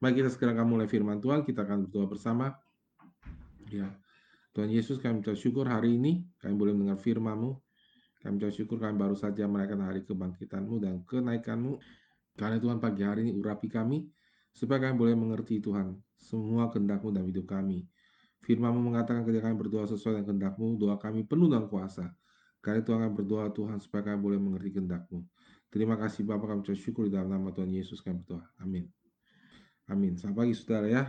Mari kita segera mulai firman Tuhan, kita akan berdoa bersama. Ya. Tuhan Yesus kami ucap syukur hari ini kami boleh mendengar firman-Mu. Kami ucap syukur kami baru saja merayakan hari kebangkitan-Mu dan kenaikan-Mu. Karena Tuhan pagi hari ini urapi kami, supaya kami boleh mengerti Tuhan semua kehendak-Mu dalam hidup kami. Firman-Mu mengatakan ketika kami berdoa sesuai dengan kehendak-Mu, doa kami penuh dengan kuasa. Karena Tuhan kami berdoa Tuhan supaya kami boleh mengerti kehendak-Mu. Terima kasih Bapak kami ucap syukur di dalam nama Tuhan Yesus kami berdoa. Amin. Amin. Selamat pagi saudara ya.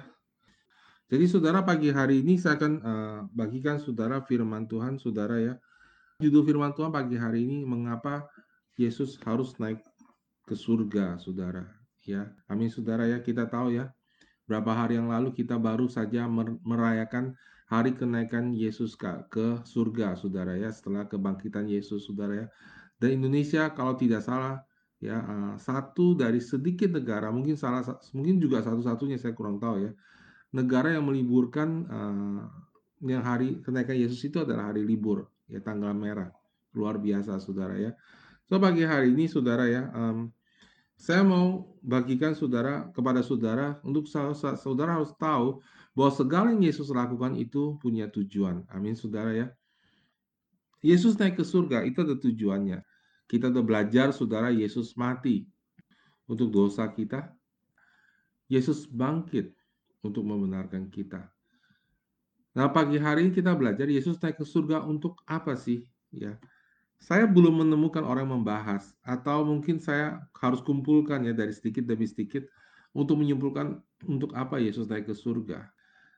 Jadi saudara pagi hari ini saya akan uh, bagikan saudara firman Tuhan saudara ya. Judul firman Tuhan pagi hari ini mengapa Yesus harus naik ke surga saudara ya. Amin saudara ya. Kita tahu ya berapa hari yang lalu kita baru saja merayakan hari kenaikan Yesus ke, ke surga saudara ya setelah kebangkitan Yesus saudara ya. Dan Indonesia kalau tidak salah ya uh, satu dari sedikit negara mungkin salah mungkin juga satu-satunya saya kurang tahu ya negara yang meliburkan uh, yang hari kenaikan Yesus itu adalah hari libur ya tanggal merah. Luar biasa saudara ya. So pagi hari ini saudara ya um, saya mau bagikan saudara kepada saudara untuk saudara harus tahu bahwa segala yang Yesus lakukan itu punya tujuan. Amin saudara ya. Yesus naik ke surga itu ada tujuannya kita sudah belajar saudara Yesus mati untuk dosa kita. Yesus bangkit untuk membenarkan kita. Nah, pagi hari ini kita belajar Yesus naik ke surga untuk apa sih? Ya. Saya belum menemukan orang membahas atau mungkin saya harus kumpulkan ya dari sedikit demi sedikit untuk menyimpulkan untuk apa Yesus naik ke surga.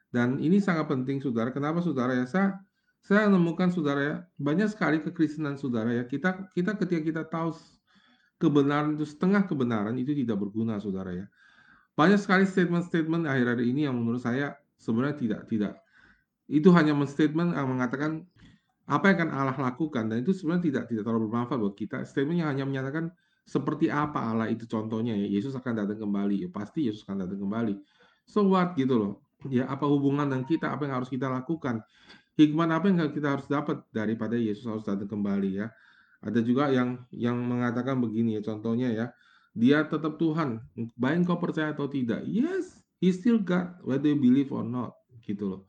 Dan ini sangat penting Saudara. Kenapa Saudara ya? Saya saya menemukan saudara ya, banyak sekali kekristenan saudara ya. Kita kita ketika kita tahu kebenaran itu setengah kebenaran itu tidak berguna saudara ya. Banyak sekali statement-statement akhir-akhir ini yang menurut saya sebenarnya tidak tidak itu hanya statement yang mengatakan apa yang akan Allah lakukan dan itu sebenarnya tidak tidak terlalu bermanfaat buat kita. Statement yang hanya menyatakan seperti apa Allah itu contohnya ya Yesus akan datang kembali ya pasti Yesus akan datang kembali. So what gitu loh. Ya apa hubungan dengan kita apa yang harus kita lakukan? Hikmat apa yang kita harus dapat daripada Yesus harus datang kembali ya. Ada juga yang yang mengatakan begini ya contohnya ya. Dia tetap Tuhan, baik kau percaya atau tidak. Yes, he still God whether you believe or not gitu loh.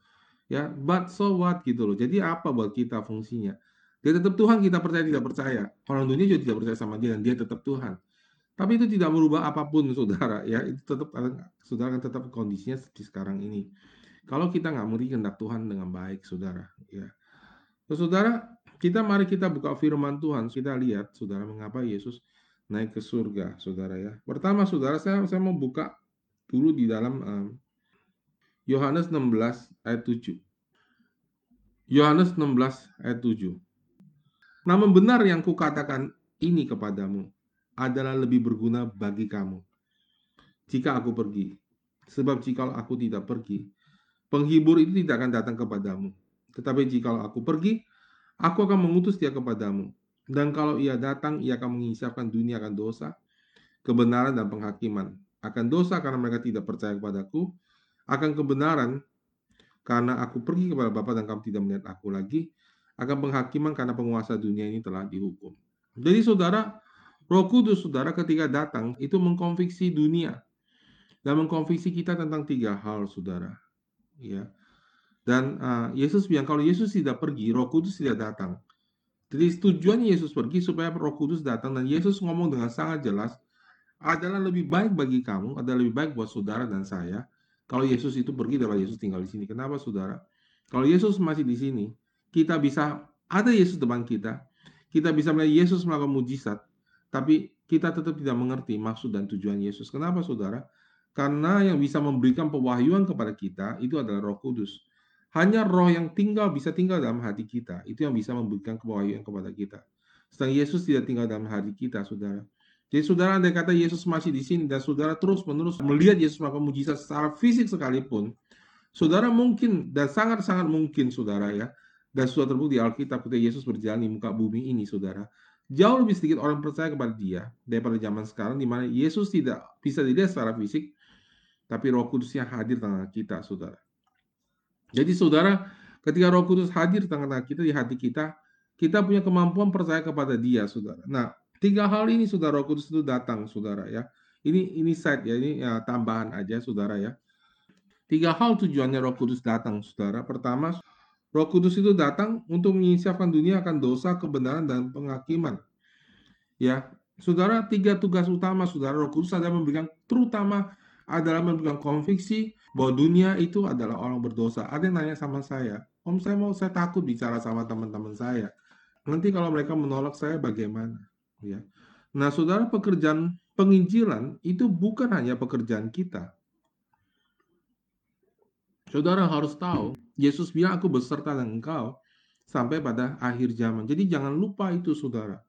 Ya, but so what gitu loh. Jadi apa buat kita fungsinya? Dia tetap Tuhan, kita percaya tidak percaya. Orang dunia juga tidak percaya sama dia dan dia tetap Tuhan. Tapi itu tidak merubah apa pun saudara ya. Itu tetap saudara akan tetap kondisinya seperti sekarang ini. Kalau kita nggak mengerti kehendak Tuhan dengan baik, saudara. Ya, saudara, kita mari kita buka firman Tuhan. Kita lihat, saudara, mengapa Yesus naik ke surga, saudara ya. Pertama, saudara, saya saya mau buka dulu di dalam um, Yohanes 16 ayat 7. Yohanes 16 ayat 7. Namun benar yang kukatakan ini kepadamu adalah lebih berguna bagi kamu jika aku pergi. Sebab jika aku tidak pergi, Penghibur itu tidak akan datang kepadamu. Tetapi jika aku pergi, aku akan mengutus dia kepadamu. Dan kalau ia datang, ia akan mengisapkan dunia akan dosa, kebenaran dan penghakiman. Akan dosa karena mereka tidak percaya kepadaku, akan kebenaran karena aku pergi kepada Bapa dan kamu tidak melihat aku lagi, akan penghakiman karena penguasa dunia ini telah dihukum. Jadi saudara, Roh Kudus saudara ketika datang itu mengkonfiksi dunia dan mengkonfiksi kita tentang tiga hal saudara ya. Dan uh, Yesus bilang kalau Yesus tidak pergi, Roh Kudus tidak datang. Jadi tujuan Yesus pergi supaya Roh Kudus datang dan Yesus ngomong dengan sangat jelas adalah lebih baik bagi kamu, adalah lebih baik buat saudara dan saya kalau Yesus itu pergi daripada Yesus tinggal di sini. Kenapa saudara? Kalau Yesus masih di sini, kita bisa ada Yesus depan kita, kita bisa melihat Yesus melakukan mujizat, tapi kita tetap tidak mengerti maksud dan tujuan Yesus. Kenapa saudara? Karena yang bisa memberikan pewahyuan kepada kita itu adalah Roh Kudus. Hanya Roh yang tinggal bisa tinggal dalam hati kita. Itu yang bisa memberikan pewahyuan kepada kita. Sedang Yesus tidak tinggal dalam hati kita, saudara. Jadi saudara andai kata Yesus masih di sini dan saudara terus-menerus melihat Yesus melakukan mujizat secara fisik sekalipun, saudara mungkin dan sangat-sangat mungkin saudara ya, dan sudah terbukti Alkitab ketika Yesus berjalan di muka bumi ini saudara, jauh lebih sedikit orang percaya kepada dia daripada zaman sekarang di mana Yesus tidak bisa dilihat secara fisik, tapi Roh Kudus yang hadir tengah kita, saudara. Jadi, saudara, ketika Roh Kudus hadir tengah kita di hati kita, kita punya kemampuan percaya kepada Dia, saudara. Nah, tiga hal ini, saudara, Roh Kudus itu datang, saudara, ya. Ini ini side ya, ini ya, tambahan aja saudara ya. Tiga hal tujuannya Roh Kudus datang, saudara. Pertama, Roh Kudus itu datang untuk menyiapkan dunia akan dosa, kebenaran, dan penghakiman. Ya, saudara, tiga tugas utama saudara Roh Kudus adalah memberikan, terutama adalah memberikan konviksi bahwa dunia itu adalah orang berdosa. Ada yang nanya sama saya, Om saya mau saya takut bicara sama teman-teman saya. Nanti kalau mereka menolak saya bagaimana? Ya. Nah, saudara, pekerjaan penginjilan itu bukan hanya pekerjaan kita. Saudara harus tahu, Yesus bilang aku beserta dengan engkau sampai pada akhir zaman. Jadi jangan lupa itu saudara.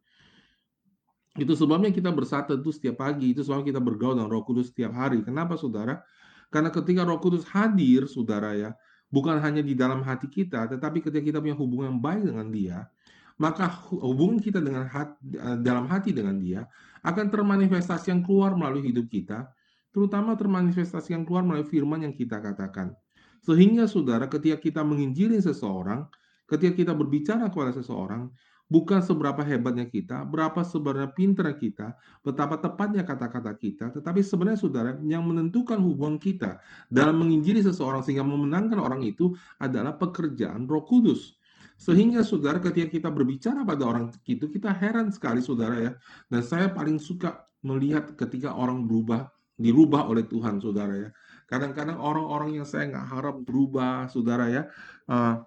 Itu sebabnya kita bersatu itu setiap pagi, itu sebabnya kita bergaul dengan roh kudus setiap hari. Kenapa saudara? Karena ketika roh kudus hadir saudara ya, bukan hanya di dalam hati kita, tetapi ketika kita punya hubungan baik dengan dia, maka hubungan kita dengan hati, eh, dalam hati dengan dia akan termanifestasi yang keluar melalui hidup kita, terutama termanifestasi yang keluar melalui firman yang kita katakan. Sehingga saudara ketika kita menginjili seseorang, ketika kita berbicara kepada seseorang, bukan seberapa hebatnya kita, berapa sebenarnya pintar kita, betapa tepatnya kata-kata kita, tetapi sebenarnya saudara yang menentukan hubungan kita dalam menginjili seseorang sehingga memenangkan orang itu adalah pekerjaan Roh Kudus. Sehingga saudara ketika kita berbicara pada orang itu kita heran sekali saudara ya. Dan saya paling suka melihat ketika orang berubah dirubah oleh Tuhan saudara ya Kadang-kadang orang-orang yang saya nggak harap berubah, saudara ya. Uh,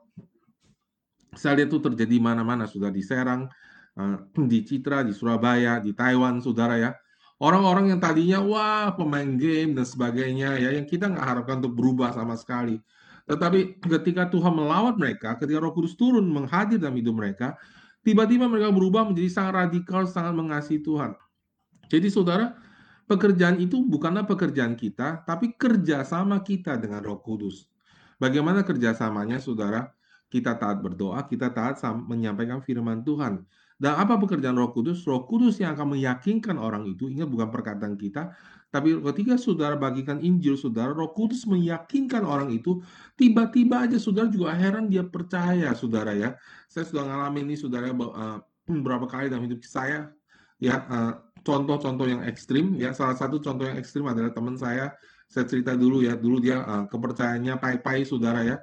saya lihat itu terjadi mana-mana, sudah di Serang, uh, di Citra, di Surabaya, di Taiwan, saudara ya. Orang-orang yang tadinya wah pemain game dan sebagainya ya, yang kita nggak harapkan untuk berubah sama sekali. Tetapi ketika Tuhan melawat mereka, ketika Roh Kudus turun menghadir dalam hidup mereka, tiba-tiba mereka berubah menjadi sangat radikal, sangat mengasihi Tuhan. Jadi saudara, Pekerjaan itu bukanlah pekerjaan kita, tapi kerjasama kita dengan Roh Kudus. Bagaimana kerjasamanya, saudara? Kita taat berdoa, kita taat menyampaikan firman Tuhan. Dan apa pekerjaan Roh Kudus? Roh Kudus yang akan meyakinkan orang itu, ingat bukan perkataan kita, tapi ketika saudara bagikan Injil, saudara, Roh Kudus meyakinkan orang itu, tiba-tiba aja saudara juga heran dia percaya, saudara ya. Saya sudah ngalamin ini, saudara, uh, beberapa kali dalam hidup saya, ya, uh, contoh-contoh yang ekstrim ya salah satu contoh yang ekstrim adalah teman saya saya cerita dulu ya dulu dia uh, kepercayaannya pai-pai saudara ya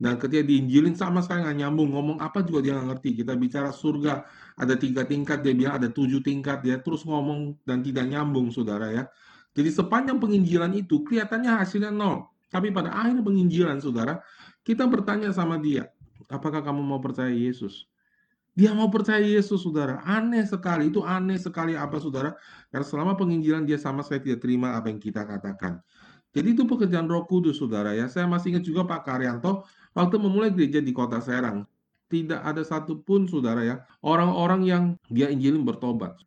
dan ketika diinjilin sama sekali nggak nyambung ngomong apa juga dia nggak ngerti kita bicara surga ada tiga tingkat dia bilang ada tujuh tingkat dia terus ngomong dan tidak nyambung saudara ya jadi sepanjang penginjilan itu kelihatannya hasilnya nol tapi pada akhir penginjilan saudara kita bertanya sama dia apakah kamu mau percaya Yesus dia mau percaya Yesus, saudara. Aneh sekali. Itu aneh sekali apa, saudara? Karena selama penginjilan dia sama sekali tidak terima apa yang kita katakan. Jadi itu pekerjaan roh kudus, saudara ya. Saya masih ingat juga Pak Karyanto waktu memulai gereja di kota Serang. Tidak ada satupun, saudara ya, orang-orang yang dia injilin bertobat.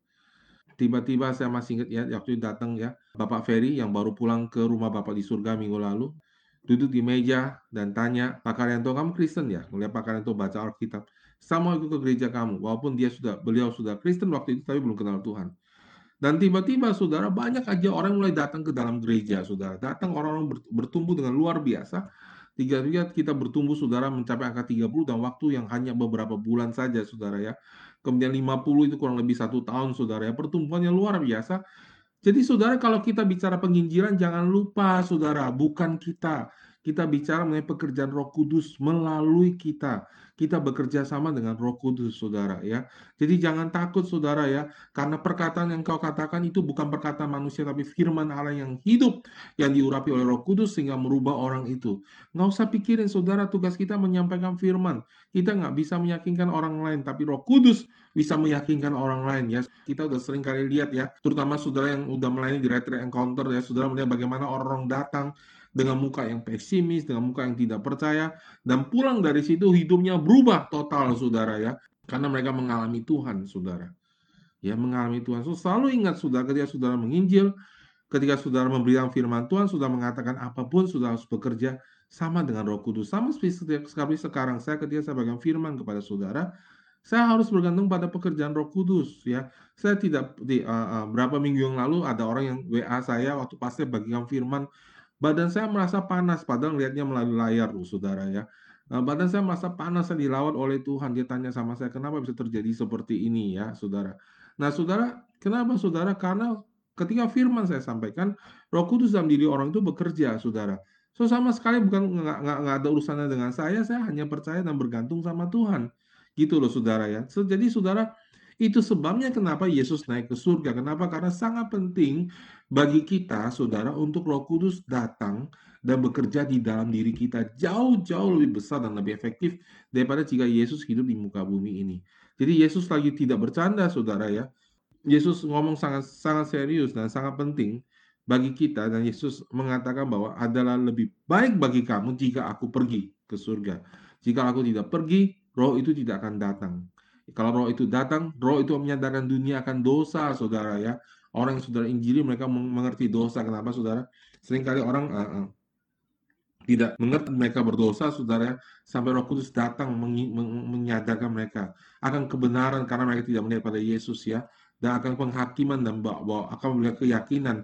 Tiba-tiba saya masih ingat ya, waktu datang ya, Bapak Ferry yang baru pulang ke rumah Bapak di surga minggu lalu duduk di meja dan tanya, Pak Karyanto, kamu Kristen ya? Melihat Pak Karyanto baca Alkitab. Sama ikut ke gereja kamu, walaupun dia sudah beliau sudah Kristen waktu itu, tapi belum kenal Tuhan. Dan tiba-tiba saudara banyak aja orang mulai datang ke dalam gereja, saudara. Datang orang-orang bertumbuh dengan luar biasa. Tiga tiga kita bertumbuh saudara mencapai angka 30 dalam waktu yang hanya beberapa bulan saja saudara ya. Kemudian 50 itu kurang lebih satu tahun saudara ya. Pertumbuhannya luar biasa. Jadi saudara kalau kita bicara penginjilan jangan lupa saudara bukan kita. Kita bicara mengenai pekerjaan Roh Kudus melalui kita. Kita bekerja sama dengan Roh Kudus, saudara ya. Jadi jangan takut, saudara ya, karena perkataan yang kau katakan itu bukan perkataan manusia, tapi firman Allah yang hidup, yang diurapi oleh Roh Kudus sehingga merubah orang itu. Nggak usah pikirin, saudara, tugas kita menyampaikan firman. Kita nggak bisa meyakinkan orang lain, tapi Roh Kudus bisa meyakinkan orang lain ya. Kita udah sering kali lihat ya, terutama saudara yang udah melayani di retreat encounter ya, saudara melihat bagaimana orang-orang datang dengan muka yang pesimis, dengan muka yang tidak percaya, dan pulang dari situ hidupnya berubah total, saudara ya, karena mereka mengalami Tuhan, saudara. Ya, mengalami Tuhan. So, selalu ingat, saudara, ketika saudara menginjil, ketika saudara memberikan firman Tuhan, sudah mengatakan apa pun, sudah harus bekerja sama dengan Roh Kudus. Sama seperti sekarang saya ketika saya bagikan firman kepada saudara, saya harus bergantung pada pekerjaan Roh Kudus ya. Saya tidak di uh, uh, berapa minggu yang lalu ada orang yang WA saya waktu pasti bagikan firman Badan saya merasa panas, padahal lihatnya melalui layar, loh, saudara ya. Nah, badan saya merasa panas, saya dilawat oleh Tuhan. Dia tanya sama saya, kenapa bisa terjadi seperti ini ya, saudara. Nah, saudara, kenapa saudara? Karena ketika firman saya sampaikan, Roh Kudus dalam diri orang itu bekerja, saudara. So sama sekali bukan nggak ada urusannya dengan saya, saya hanya percaya dan bergantung sama Tuhan, gitu loh saudara ya. So, jadi saudara itu sebabnya kenapa Yesus naik ke surga. Kenapa? Karena sangat penting bagi kita, saudara, untuk Roh Kudus datang dan bekerja di dalam diri kita jauh-jauh lebih besar dan lebih efektif daripada jika Yesus hidup di muka bumi ini. Jadi Yesus lagi tidak bercanda, saudara ya. Yesus ngomong sangat sangat serius dan sangat penting bagi kita dan Yesus mengatakan bahwa adalah lebih baik bagi kamu jika aku pergi ke surga. Jika aku tidak pergi, roh itu tidak akan datang. Kalau roh itu datang, roh itu menyadarkan dunia akan dosa, saudara ya. Orang yang saudara injili mereka mengerti dosa. Kenapa, saudara? Seringkali orang uh, uh, tidak mengerti mereka berdosa, saudara, ya. sampai Roh Kudus datang menyadarkan mereka akan kebenaran karena mereka tidak melihat pada Yesus ya, dan akan penghakiman dan bahwa akan melihat keyakinan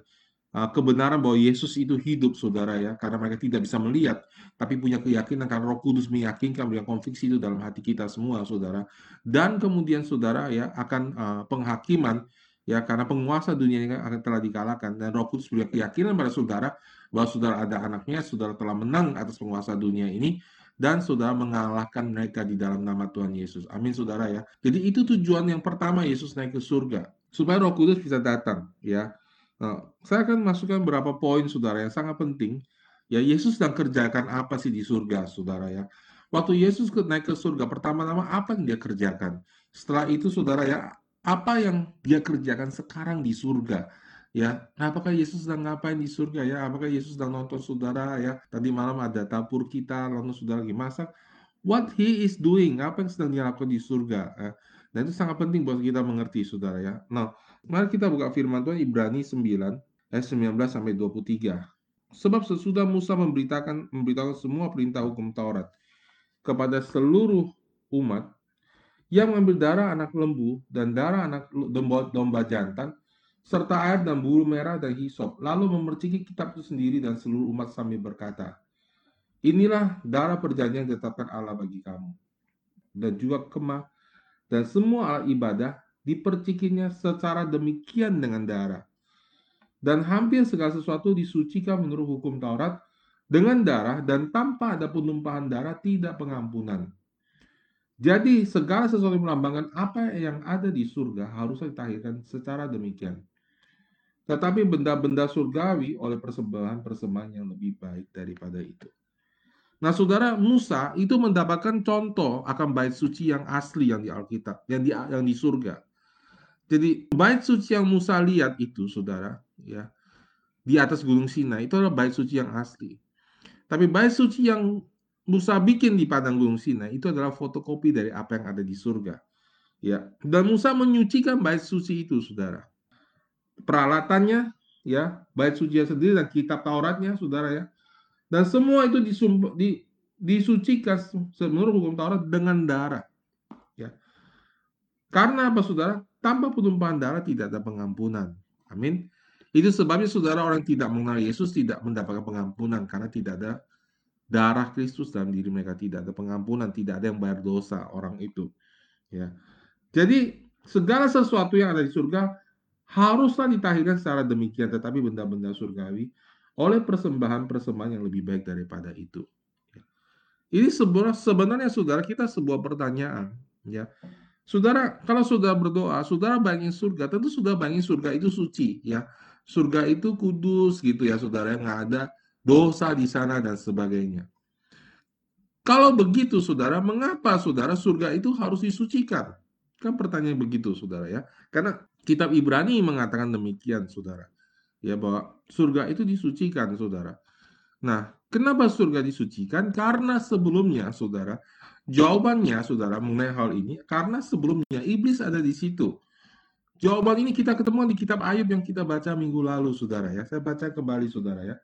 kebenaran bahwa Yesus itu hidup, saudara ya, karena mereka tidak bisa melihat, tapi punya keyakinan karena Roh Kudus meyakinkan, memberikan konviksi itu dalam hati kita semua, saudara. Dan kemudian, saudara ya, akan uh, penghakiman ya, karena penguasa dunia ini akan telah dikalahkan dan Roh Kudus punya keyakinan pada saudara bahwa saudara ada anaknya, saudara telah menang atas penguasa dunia ini dan saudara mengalahkan mereka di dalam nama Tuhan Yesus. Amin, saudara ya. Jadi itu tujuan yang pertama Yesus naik ke surga supaya Roh Kudus bisa datang, ya Nah, saya akan masukkan beberapa poin saudara yang sangat penting. Ya, Yesus sedang kerjakan apa sih di surga, saudara ya? Waktu Yesus naik ke surga, pertama-tama apa yang dia kerjakan? Setelah itu, saudara ya, apa yang dia kerjakan sekarang di surga? Ya, apakah Yesus sedang ngapain di surga ya? Apakah Yesus sedang nonton saudara ya? Tadi malam ada dapur kita, lalu saudara lagi masak. What he is doing? Apa yang sedang dia lakukan di surga? Ya? Dan itu sangat penting buat kita mengerti, saudara ya. Nah, Mari kita buka firman Tuhan Ibrani 9 ayat 19 sampai 23. Sebab sesudah Musa memberitakan memberitakan semua perintah hukum Taurat kepada seluruh umat yang mengambil darah anak lembu dan darah anak domba, domba jantan serta air dan bulu merah dan hisop lalu memerciki kitab itu sendiri dan seluruh umat sambil berkata inilah darah perjanjian yang ditetapkan Allah bagi kamu dan juga kemah dan semua alat ibadah dipercikinya secara demikian dengan darah. Dan hampir segala sesuatu disucikan menurut hukum Taurat dengan darah dan tanpa ada penumpahan darah tidak pengampunan. Jadi segala sesuatu yang melambangkan apa yang ada di surga harusnya ditahirkan secara demikian. Tetapi benda-benda surgawi oleh persembahan-persembahan yang lebih baik daripada itu. Nah, saudara Musa itu mendapatkan contoh akan bait suci yang asli yang di Alkitab, yang di yang di surga. Jadi bait suci yang Musa lihat itu, saudara, ya di atas Gunung Sinai itu adalah bait suci yang asli. Tapi bait suci yang Musa bikin di padang Gunung Sinai itu adalah fotokopi dari apa yang ada di surga. Ya, dan Musa menyucikan bait suci itu, saudara. Peralatannya, ya, bait suci sendiri dan kitab Tauratnya, saudara ya. Dan semua itu disum, di, disucikan menurut hukum Taurat dengan darah. Ya. Karena apa, saudara? Tanpa penumpahan darah tidak ada pengampunan. Amin. Itu sebabnya saudara orang tidak mengenal Yesus tidak mendapatkan pengampunan karena tidak ada darah Kristus dalam diri mereka tidak ada pengampunan, tidak ada yang bayar dosa orang itu. Ya. Jadi segala sesuatu yang ada di surga haruslah ditahirkan secara demikian tetapi benda-benda surgawi oleh persembahan-persembahan yang lebih baik daripada itu. Ya. Ini sebenarnya sebenarnya saudara kita sebuah pertanyaan ya. Saudara, kalau sudah berdoa, saudara bayangin surga, tentu sudah bayangin surga itu suci, ya. Surga itu kudus gitu ya, saudara, nggak ada dosa di sana dan sebagainya. Kalau begitu, saudara, mengapa saudara surga itu harus disucikan? Kan pertanyaan begitu, saudara ya. Karena kitab Ibrani mengatakan demikian, saudara. Ya, bahwa surga itu disucikan, saudara. Nah, kenapa surga disucikan? Karena sebelumnya, saudara, Jawabannya, saudara, mengenai hal ini, karena sebelumnya iblis ada di situ. Jawaban ini kita ketemu di kitab Ayub yang kita baca minggu lalu, saudara ya. Saya baca kembali, saudara ya.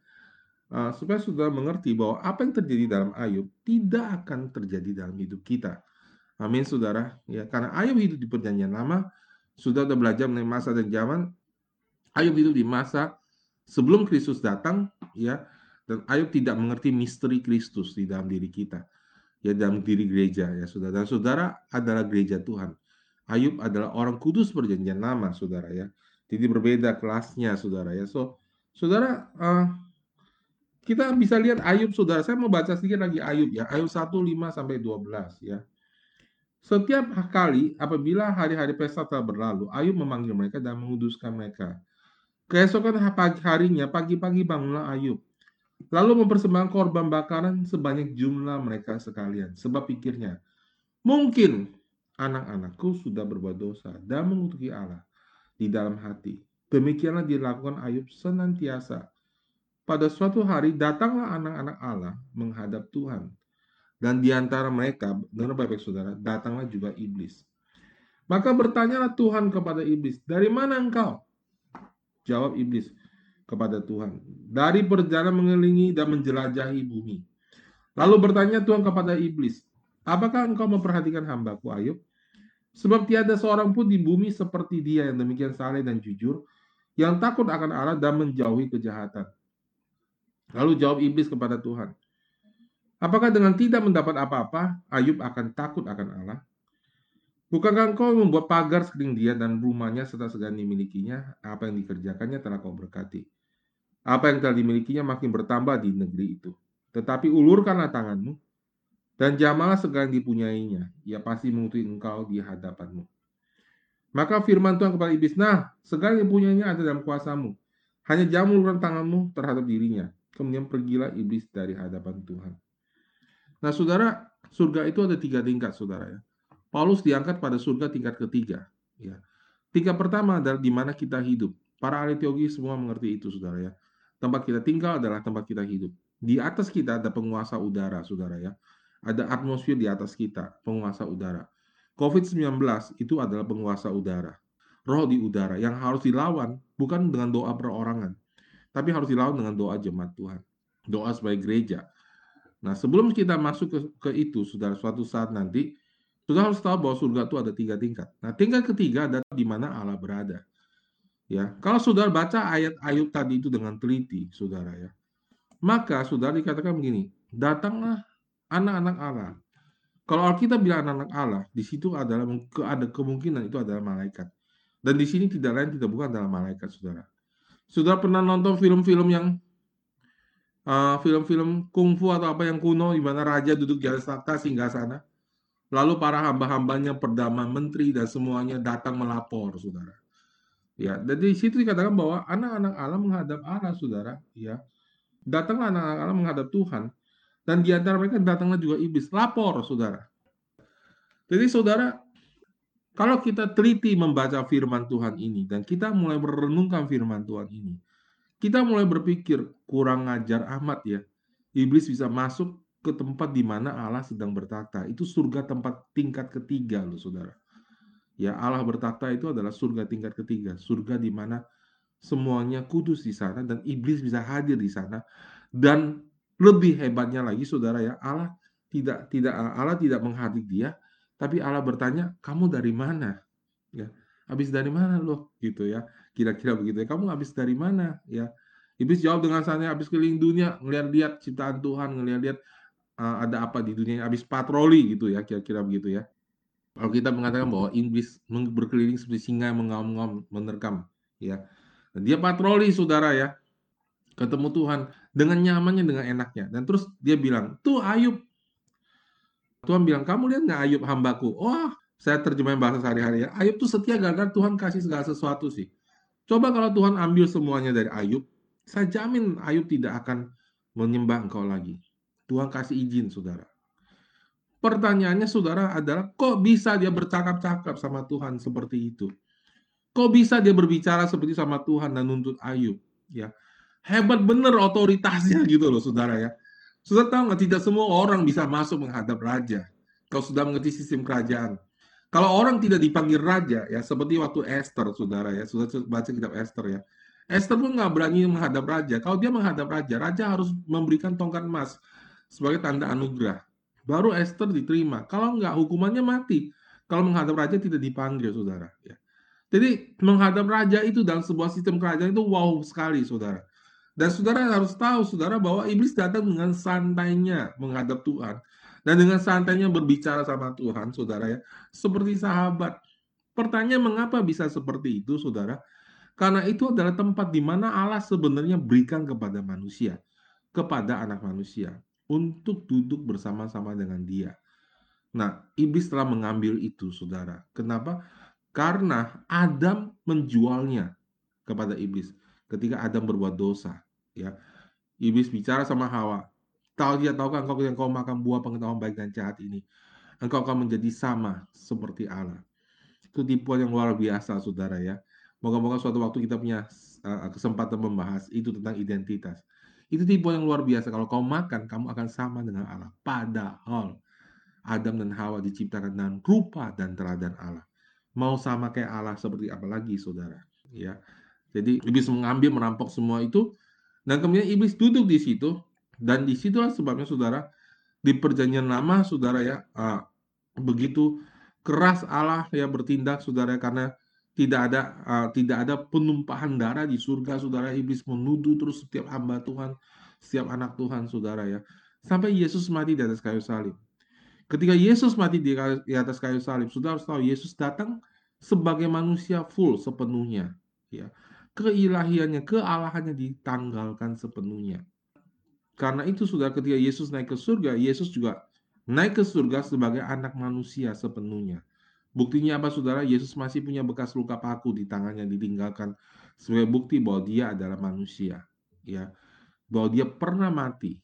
Uh, supaya saudara mengerti bahwa apa yang terjadi dalam Ayub tidak akan terjadi dalam hidup kita. Amin, saudara. Ya, karena Ayub hidup di perjanjian lama, sudah sudah belajar mengenai masa dan zaman. Ayub hidup di masa sebelum Kristus datang, ya, dan Ayub tidak mengerti misteri Kristus di dalam diri kita ya dalam diri gereja ya saudara. Dan saudara adalah gereja Tuhan. Ayub adalah orang kudus perjanjian lama saudara ya. Jadi berbeda kelasnya, saudara ya. So, saudara, uh, kita bisa lihat Ayub, saudara. Saya mau baca sedikit lagi Ayub ya. Ayub 1, 5 sampai 12 ya. Setiap kali apabila hari-hari pesta telah berlalu, Ayub memanggil mereka dan menguduskan mereka. Keesokan pagi harinya, pagi-pagi bangunlah Ayub. Lalu mempersembahkan korban bakaran sebanyak jumlah mereka sekalian. Sebab pikirnya, mungkin anak-anakku sudah berbuat dosa dan mengutuki Allah di dalam hati. Demikianlah dilakukan Ayub senantiasa. Pada suatu hari datanglah anak-anak Allah menghadap Tuhan. Dan di antara mereka, dengar baik-baik saudara, datanglah juga iblis. Maka bertanyalah Tuhan kepada iblis, dari mana engkau? Jawab iblis kepada Tuhan, dari perjalanan mengelilingi dan menjelajahi bumi. Lalu bertanya Tuhan kepada iblis, apakah engkau memperhatikan hambaku Ayub? Sebab tiada seorang pun di bumi seperti dia yang demikian saleh dan jujur, yang takut akan Allah dan menjauhi kejahatan. Lalu jawab iblis kepada Tuhan, Apakah dengan tidak mendapat apa-apa, Ayub akan takut akan Allah? Bukankah engkau membuat pagar sekeliling dia dan rumahnya serta segala dimilikinya? Apa yang dikerjakannya telah kau berkati. Apa yang telah dimilikinya makin bertambah di negeri itu. Tetapi ulurkanlah tanganmu dan jamalah segala yang dipunyainya. Ia pasti mengutuk engkau di hadapanmu. Maka firman Tuhan kepada iblis, nah segala yang punyanya ada dalam kuasamu. Hanya jamu ulurkan tanganmu terhadap dirinya. Kemudian pergilah iblis dari hadapan Tuhan. Nah, saudara, surga itu ada tiga tingkat, saudara ya. Paulus diangkat pada surga tingkat ketiga. Ya. Tingkat pertama adalah di mana kita hidup. Para ahli teologi semua mengerti itu, saudara ya. Tempat kita tinggal adalah tempat kita hidup. Di atas kita ada penguasa udara, saudara ya. Ada atmosfer di atas kita, penguasa udara. COVID-19 itu adalah penguasa udara. Roh di udara yang harus dilawan bukan dengan doa perorangan, tapi harus dilawan dengan doa jemaat Tuhan. Doa sebagai gereja. Nah, sebelum kita masuk ke, ke itu, saudara, suatu saat nanti, sudah harus tahu bahwa surga itu ada tiga tingkat. Nah, tingkat ketiga adalah di mana Allah berada. Ya, kalau saudara baca ayat Ayub tadi itu dengan teliti, saudara ya, maka saudara dikatakan begini, datanglah anak-anak Allah. Kalau Alkitab bilang anak-anak Allah, di situ adalah ada kemungkinan itu adalah malaikat. Dan di sini tidak lain tidak bukan adalah malaikat, saudara. Saudara pernah nonton film-film yang film film-film kungfu atau apa yang kuno di mana raja duduk di atas takhta singgah sana. Lalu para hamba-hambanya, perdana menteri dan semuanya datang melapor, saudara. Ya, dan di situ dikatakan bahwa anak-anak Allah menghadap Allah, saudara. Ya, datanglah anak-anak Allah menghadap Tuhan, dan di antara mereka datanglah juga iblis, lapor, saudara. Jadi, saudara, kalau kita teliti membaca firman Tuhan ini dan kita mulai merenungkan firman Tuhan ini, kita mulai berpikir kurang ngajar amat ya. Iblis bisa masuk ke tempat di mana Allah sedang bertata. Itu surga tempat tingkat ketiga loh saudara. Ya Allah bertata itu adalah surga tingkat ketiga. Surga di mana semuanya kudus di sana dan iblis bisa hadir di sana. Dan lebih hebatnya lagi saudara ya Allah tidak tidak Allah tidak menghadir dia, tapi Allah bertanya kamu dari mana? Ya habis dari mana loh gitu ya kira-kira begitu ya kamu habis dari mana ya iblis jawab dengan santai habis keliling dunia ngeliat-liat ciptaan Tuhan ngeliat-liat uh, ada apa di dunia habis patroli gitu ya kira-kira begitu ya kalau kita mengatakan bahwa iblis berkeliling seperti singa mengaum-ngaum menerkam ya dia patroli saudara ya ketemu Tuhan dengan nyamannya dengan enaknya dan terus dia bilang tuh Ayub Tuhan bilang kamu lihat nggak Ayub hambaku wah oh, saya terjemahin bahasa sehari-hari ya. Ayub tuh setia gagal Tuhan kasih segala sesuatu sih. Coba kalau Tuhan ambil semuanya dari Ayub, saya jamin Ayub tidak akan menyembah engkau lagi. Tuhan kasih izin, saudara. Pertanyaannya, saudara, adalah kok bisa dia bercakap-cakap sama Tuhan seperti itu? Kok bisa dia berbicara seperti sama Tuhan dan nuntut Ayub? Ya, hebat bener otoritasnya gitu loh, saudara ya. Saudara tahu nggak? Tidak semua orang bisa masuk menghadap raja. Kau sudah mengerti sistem kerajaan. Kalau orang tidak dipanggil raja, ya seperti waktu Esther, saudara ya, sudah baca kitab Esther ya. Esther pun nggak berani menghadap raja. Kalau dia menghadap raja, raja harus memberikan tongkat emas sebagai tanda anugerah. Baru Esther diterima. Kalau nggak, hukumannya mati. Kalau menghadap raja tidak dipanggil, saudara. Ya. Jadi menghadap raja itu dalam sebuah sistem kerajaan itu wow sekali, saudara. Dan saudara harus tahu, saudara, bahwa iblis datang dengan santainya menghadap Tuhan. Dan dengan santainya berbicara sama Tuhan, saudara ya, seperti sahabat. Pertanyaan mengapa bisa seperti itu, saudara? Karena itu adalah tempat di mana Allah sebenarnya berikan kepada manusia, kepada anak manusia, untuk duduk bersama-sama dengan dia. Nah, iblis telah mengambil itu, saudara. Kenapa? Karena Adam menjualnya kepada iblis ketika Adam berbuat dosa. Ya, iblis bicara sama Hawa, tahu dia tahukah engkau yang kau makan buah pengetahuan baik dan jahat ini, engkau akan menjadi sama seperti Allah. Itu tipuan yang luar biasa, saudara ya. Moga-moga suatu waktu kita punya uh, kesempatan membahas itu tentang identitas. Itu tipuan yang luar biasa. Kalau kau makan, kamu akan sama dengan Allah. Padahal Adam dan Hawa diciptakan dengan rupa dan teladan Allah. Mau sama kayak Allah seperti apa lagi, saudara? Ya, jadi iblis mengambil, merampok semua itu, dan kemudian iblis duduk di situ, dan di situlah sebabnya, saudara, di perjanjian lama, saudara ya, uh, begitu keras Allah ya bertindak, saudara, karena tidak ada uh, tidak ada penumpahan darah di surga saudara. Iblis menuduh terus setiap hamba Tuhan setiap anak Tuhan saudara ya. Sampai Yesus mati di atas kayu salib. Ketika Yesus mati di, atas kayu salib saudara harus tahu Yesus datang sebagai manusia full sepenuhnya ya. Keilahiannya kealahannya ditanggalkan sepenuhnya. Karena itu saudara ketika Yesus naik ke surga Yesus juga naik ke surga sebagai anak manusia sepenuhnya Buktinya apa saudara? Yesus masih punya bekas luka paku di tangannya ditinggalkan sebagai bukti bahwa dia adalah manusia, ya. Bahwa dia pernah mati.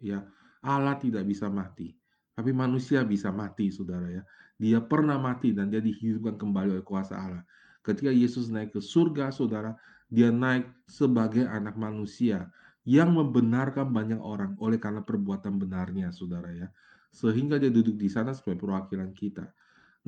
Ya. Allah tidak bisa mati, tapi manusia bisa mati, Saudara ya. Dia pernah mati dan dia dihidupkan kembali oleh kuasa Allah. Ketika Yesus naik ke surga, Saudara, dia naik sebagai anak manusia yang membenarkan banyak orang oleh karena perbuatan benarnya, Saudara ya. Sehingga dia duduk di sana sebagai perwakilan kita.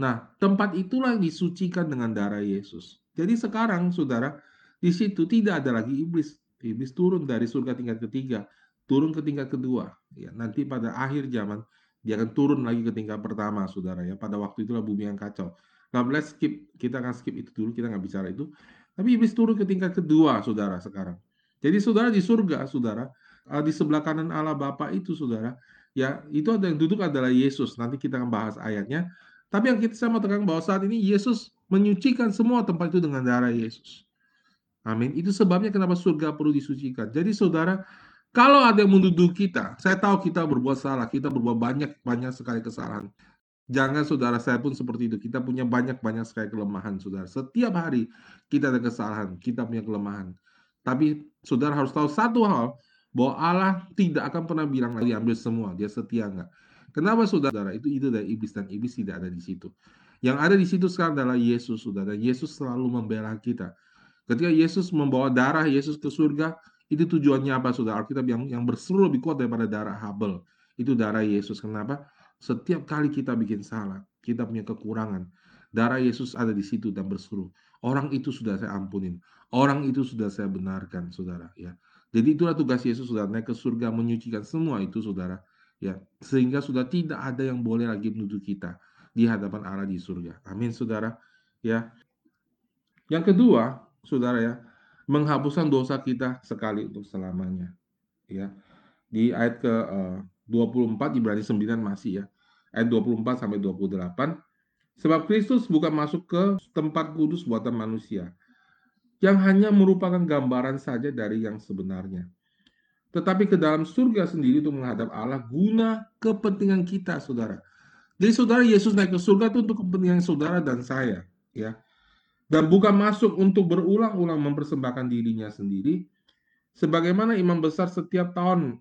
Nah, tempat itulah disucikan dengan darah Yesus. Jadi sekarang, saudara, di situ tidak ada lagi iblis. Iblis turun dari surga tingkat ketiga, turun ke tingkat kedua. Ya, nanti pada akhir zaman dia akan turun lagi ke tingkat pertama, saudara. Ya, pada waktu itulah bumi yang kacau. Nah, let's skip, kita akan skip itu dulu, kita nggak bicara itu. Tapi iblis turun ke tingkat kedua, saudara, sekarang. Jadi saudara di surga, saudara, eh, di sebelah kanan Allah Bapa itu, saudara, ya itu ada yang duduk adalah Yesus. Nanti kita akan bahas ayatnya. Tapi yang kita sama tekan bahwa saat ini Yesus menyucikan semua tempat itu dengan darah Yesus. Amin. Itu sebabnya kenapa surga perlu disucikan. Jadi saudara, kalau ada yang menuduh kita, saya tahu kita berbuat salah, kita berbuat banyak banyak sekali kesalahan. Jangan saudara saya pun seperti itu. Kita punya banyak banyak sekali kelemahan, saudara. Setiap hari kita ada kesalahan, kita punya kelemahan. Tapi saudara harus tahu satu hal, bahwa Allah tidak akan pernah bilang lagi ambil semua, dia setia enggak. Kenapa saudara? Itu itu dari iblis dan iblis tidak ada di situ. Yang ada di situ sekarang adalah Yesus, saudara. Yesus selalu membela kita. Ketika Yesus membawa darah Yesus ke surga, itu tujuannya apa, saudara? Alkitab yang yang berseru lebih kuat daripada darah Habel. Itu darah Yesus. Kenapa? Setiap kali kita bikin salah, kita punya kekurangan. Darah Yesus ada di situ dan berseru. Orang itu sudah saya ampunin. Orang itu sudah saya benarkan, saudara. Ya. Jadi itulah tugas Yesus, saudara. Naik ke surga, menyucikan semua itu, saudara ya sehingga sudah tidak ada yang boleh lagi menuduh kita di hadapan Allah di surga. Amin, saudara. Ya. Yang kedua, saudara ya, menghapuskan dosa kita sekali untuk selamanya. Ya. Di ayat ke uh, 24 Ibrani 9 masih ya. Ayat 24 sampai 28. Sebab Kristus bukan masuk ke tempat kudus buatan manusia, yang hanya merupakan gambaran saja dari yang sebenarnya tetapi ke dalam surga sendiri untuk menghadap Allah guna kepentingan kita, saudara. Jadi saudara Yesus naik ke surga itu untuk kepentingan saudara dan saya, ya. Dan bukan masuk untuk berulang-ulang mempersembahkan dirinya sendiri, sebagaimana imam besar setiap tahun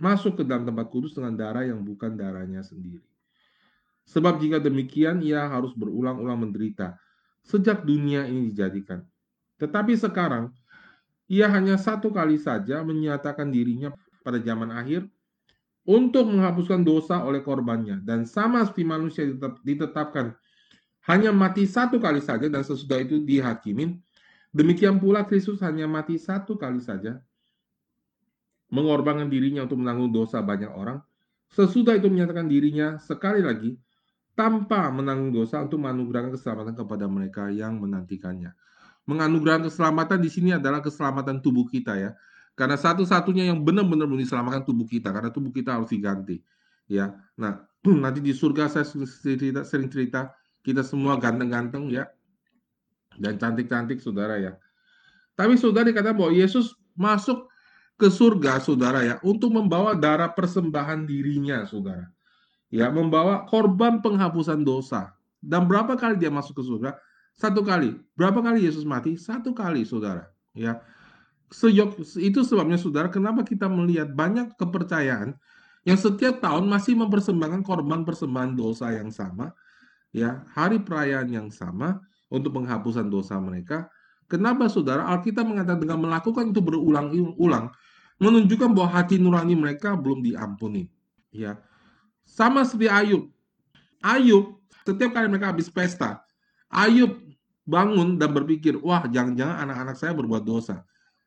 masuk ke dalam tempat kudus dengan darah yang bukan darahnya sendiri. Sebab jika demikian ia harus berulang-ulang menderita sejak dunia ini dijadikan. Tetapi sekarang ia hanya satu kali saja menyatakan dirinya pada zaman akhir untuk menghapuskan dosa oleh korbannya. Dan sama seperti manusia ditetapkan hanya mati satu kali saja dan sesudah itu dihakimin, demikian pula Kristus hanya mati satu kali saja, mengorbankan dirinya untuk menanggung dosa banyak orang, sesudah itu menyatakan dirinya sekali lagi tanpa menanggung dosa untuk menganugerahkan keselamatan kepada mereka yang menantikannya menganugerahkan keselamatan di sini adalah keselamatan tubuh kita ya. Karena satu-satunya yang benar-benar diselamatkan tubuh kita karena tubuh kita harus diganti. Ya. Nah, nanti di surga saya cerita, sering cerita kita semua ganteng-ganteng ya. dan cantik-cantik saudara ya. Tapi saudara dikatakan bahwa Yesus masuk ke surga saudara ya untuk membawa darah persembahan dirinya saudara. Ya, membawa korban penghapusan dosa. Dan berapa kali dia masuk ke surga? Satu kali. Berapa kali Yesus mati? Satu kali saudara. Ya. Sejok, itu sebabnya saudara kenapa kita melihat banyak kepercayaan yang setiap tahun masih mempersembahkan korban persembahan dosa yang sama ya hari perayaan yang sama untuk penghapusan dosa mereka. Kenapa saudara? Alkitab mengatakan dengan melakukan itu berulang-ulang menunjukkan bahwa hati nurani mereka belum diampuni. Ya, sama seperti Ayub. Ayub setiap kali mereka habis pesta, Ayub bangun dan berpikir, wah jangan-jangan anak-anak saya berbuat dosa.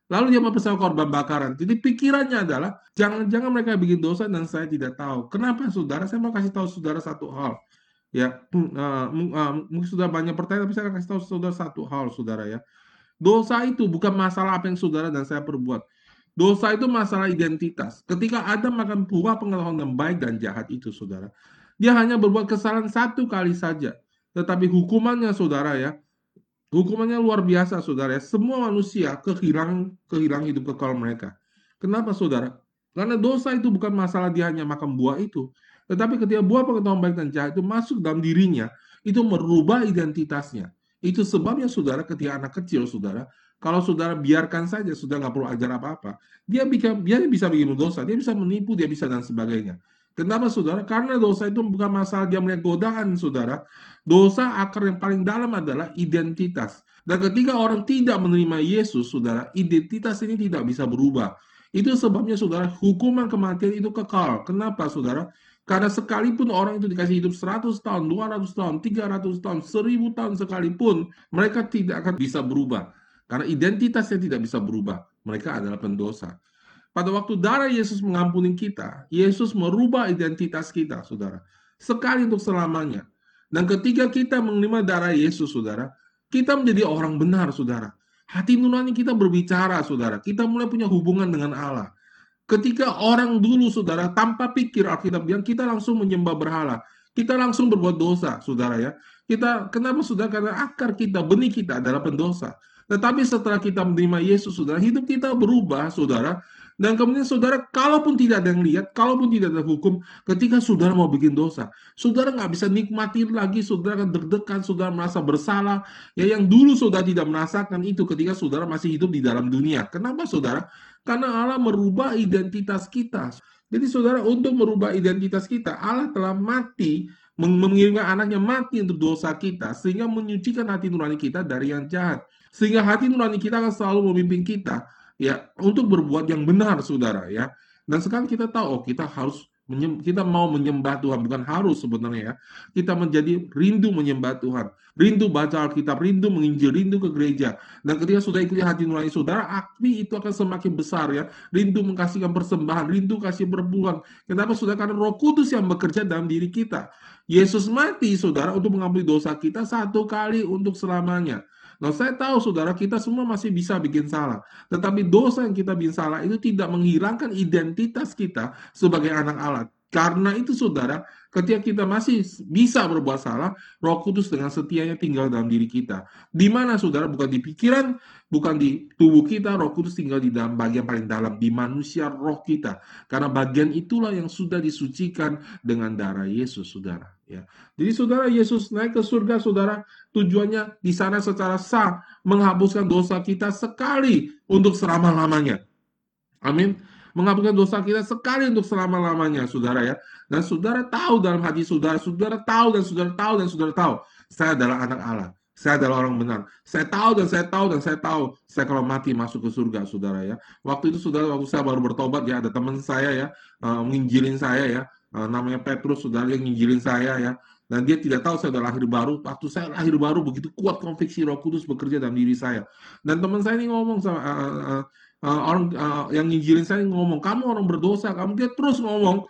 Lalu dia mempersembahkan korban bakaran. Jadi pikirannya adalah jangan-jangan mereka bikin dosa dan saya tidak tahu. Kenapa saudara? Saya mau kasih tahu saudara satu hal. Ya, uh, uh, mungkin sudah banyak pertanyaan, tapi saya akan kasih tahu saudara satu hal, saudara ya. Dosa itu bukan masalah apa yang saudara dan saya perbuat. Dosa itu masalah identitas. Ketika Adam makan buah pengetahuan yang baik dan jahat itu, saudara, dia hanya berbuat kesalahan satu kali saja. Tetapi hukumannya, saudara ya, hukumannya luar biasa, saudara ya. Semua manusia kehilangan kehilangan hidup kekal mereka. Kenapa, saudara? Karena dosa itu bukan masalah dia hanya makan buah itu, tetapi ketika buah pengetahuan baik dan jahat itu masuk dalam dirinya, itu merubah identitasnya. Itu sebabnya saudara ketika anak kecil saudara, kalau saudara biarkan saja, saudara nggak perlu ajar apa-apa, dia bisa, dia bisa bikin dosa, dia bisa menipu, dia bisa dan sebagainya. Kenapa saudara? Karena dosa itu bukan masalah dia melihat godaan saudara. Dosa akar yang paling dalam adalah identitas. Dan ketika orang tidak menerima Yesus, saudara, identitas ini tidak bisa berubah. Itu sebabnya saudara, hukuman kematian itu kekal. Kenapa saudara? Karena sekalipun orang itu dikasih hidup 100 tahun, 200 tahun, 300 tahun, 1000 tahun sekalipun, mereka tidak akan bisa berubah. Karena identitasnya tidak bisa berubah. Mereka adalah pendosa. Pada waktu darah Yesus mengampuni kita, Yesus merubah identitas kita, saudara. Sekali untuk selamanya. Dan ketika kita menerima darah Yesus, saudara, kita menjadi orang benar, saudara. Hati nurani kita berbicara, saudara. Kita mulai punya hubungan dengan Allah. Ketika orang dulu saudara tanpa pikir Alkitab bilang kita langsung menyembah berhala. Kita langsung berbuat dosa, saudara ya. Kita kenapa saudara? Karena akar kita, benih kita adalah pendosa. Tetapi setelah kita menerima Yesus, saudara, hidup kita berubah, saudara. Dan kemudian saudara, kalaupun tidak ada yang lihat, kalaupun tidak ada hukum, ketika saudara mau bikin dosa, saudara nggak bisa nikmati lagi, saudara akan deg-degan, saudara merasa bersalah. Ya yang dulu saudara tidak merasakan itu ketika saudara masih hidup di dalam dunia. Kenapa saudara? Karena Allah merubah identitas kita. Jadi saudara, untuk merubah identitas kita, Allah telah mati, mengirimkan anaknya mati untuk dosa kita, sehingga menyucikan hati nurani kita dari yang jahat. Sehingga hati nurani kita akan selalu memimpin kita ya untuk berbuat yang benar, saudara ya. Dan sekarang kita tahu, oh kita harus kita mau menyembah Tuhan bukan harus sebenarnya ya. Kita menjadi rindu menyembah Tuhan rindu baca Alkitab rindu menginjil rindu ke gereja. Dan ketika sudah ikuti hati nurani saudara api itu akan semakin besar ya. Rindu mengkasihkan persembahan rindu kasih berbulan kenapa sudah karena Roh Kudus yang bekerja dalam diri kita. Yesus mati saudara untuk mengampuni dosa kita satu kali untuk selamanya Nah, saya tahu saudara kita semua masih bisa bikin salah. Tetapi dosa yang kita bikin salah itu tidak menghilangkan identitas kita sebagai anak Allah. Karena itu saudara, ketika kita masih bisa berbuat salah, roh kudus dengan setianya tinggal dalam diri kita. Di mana saudara? Bukan di pikiran, bukan di tubuh kita, roh kudus tinggal di dalam bagian paling dalam, di manusia roh kita. Karena bagian itulah yang sudah disucikan dengan darah Yesus, saudara. Ya. Jadi saudara, Yesus naik ke surga, saudara, tujuannya di sana secara sah menghapuskan dosa kita sekali untuk selama-lamanya. Amin menghapuskan dosa kita sekali untuk selama-lamanya, saudara ya. Dan saudara tahu dalam hati saudara, saudara tahu dan saudara tahu dan saudara tahu, saya adalah anak Allah. Saya adalah orang benar. Saya tahu dan saya tahu dan saya tahu. Saya kalau mati masuk ke surga, saudara ya. Waktu itu saudara, waktu saya baru bertobat ya, ada teman saya ya, uh, saya ya. Uh, namanya Petrus, saudara yang menginjilin saya ya. Dan dia tidak tahu saya sudah lahir baru. Waktu saya lahir baru begitu kuat konfiksi Roh Kudus bekerja dalam diri saya. Dan teman saya ini ngomong sama uh, uh, uh, orang uh, yang nginjilin saya ngomong, kamu orang berdosa, kamu dia terus ngomong.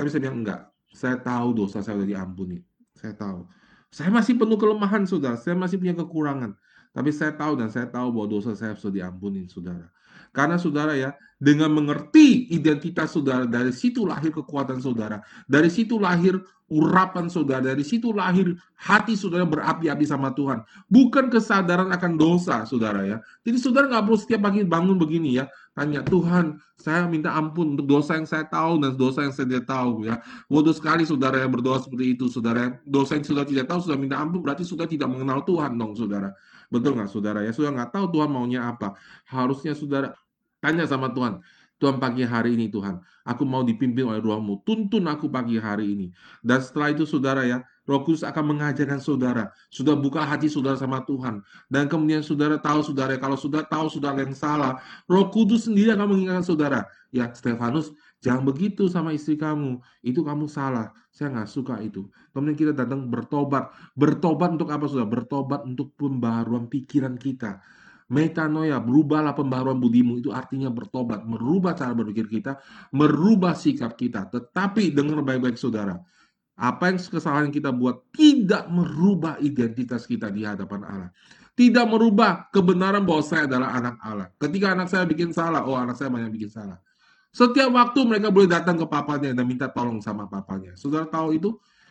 Tapi saya bilang enggak, saya tahu dosa saya sudah diampuni. Saya tahu. Saya masih penuh kelemahan, saudara. Saya masih punya kekurangan. Tapi saya tahu dan saya tahu bahwa dosa saya sudah diampuni, saudara. Karena saudara ya, dengan mengerti identitas saudara, dari situ lahir kekuatan saudara. Dari situ lahir urapan saudara, dari situ lahir hati saudara berapi-api sama Tuhan. Bukan kesadaran akan dosa, saudara ya. Jadi saudara nggak perlu setiap pagi bangun begini ya, tanya Tuhan, saya minta ampun untuk dosa yang saya tahu dan dosa yang saya tidak tahu ya. Bodoh sekali saudara yang berdoa seperti itu, saudara. Dosa yang sudah tidak tahu sudah minta ampun berarti sudah tidak mengenal Tuhan dong, saudara. Betul nggak saudara ya? Sudah nggak tahu Tuhan maunya apa. Harusnya saudara tanya sama Tuhan. Tuhan pagi hari ini Tuhan, aku mau dipimpin oleh rohmu, tuntun aku pagi hari ini. Dan setelah itu saudara ya, roh kudus akan mengajarkan saudara, sudah buka hati saudara sama Tuhan. Dan kemudian saudara tahu saudara, kalau sudah tahu saudara yang salah, roh kudus sendiri akan mengingatkan saudara, ya Stefanus, jangan begitu sama istri kamu, itu kamu salah, saya nggak suka itu. Kemudian kita datang bertobat, bertobat untuk apa sudah? Bertobat untuk pembaharuan pikiran kita Metanoia, berubahlah pembaharuan budimu itu artinya bertobat, merubah cara berpikir kita, merubah sikap kita. Tetapi dengar baik-baik saudara, apa yang kesalahan kita buat tidak merubah identitas kita di hadapan Allah. Tidak merubah kebenaran bahwa saya adalah anak Allah. Ketika anak saya bikin salah, oh anak saya banyak bikin salah. Setiap waktu mereka boleh datang ke papanya dan minta tolong sama papanya. Saudara tahu itu?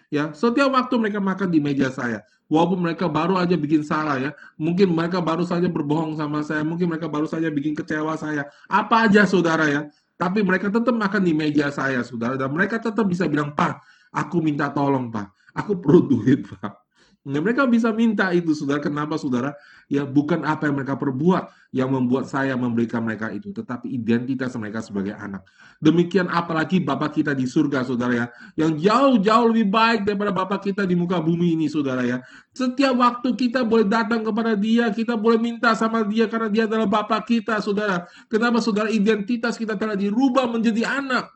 Ya, setiap waktu mereka makan di meja saya walaupun mereka baru aja bikin salah ya, mungkin mereka baru saja berbohong sama saya, mungkin mereka baru saja bikin kecewa saya, apa aja saudara ya, tapi mereka tetap makan di meja saya saudara, dan mereka tetap bisa bilang, Pak, aku minta tolong Pak, aku perlu duit Pak. Nah, mereka bisa minta itu, saudara. Kenapa, saudara? Ya, bukan apa yang mereka perbuat yang membuat saya memberikan mereka itu, tetapi identitas mereka sebagai anak. Demikian apalagi Bapak kita di surga, saudara ya, yang jauh-jauh lebih baik daripada Bapak kita di muka bumi ini, saudara ya. Setiap waktu kita boleh datang kepada Dia, kita boleh minta sama Dia karena Dia adalah Bapak kita, saudara. Kenapa, saudara? Identitas kita telah dirubah menjadi anak.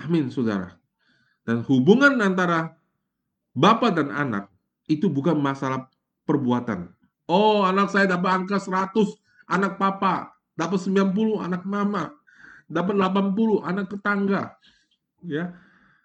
Amin, saudara. Dan hubungan antara Bapak dan anak itu bukan masalah perbuatan. Oh, anak saya dapat angka 100, anak papa, dapat 90, anak mama, dapat 80, anak tetangga. Ya.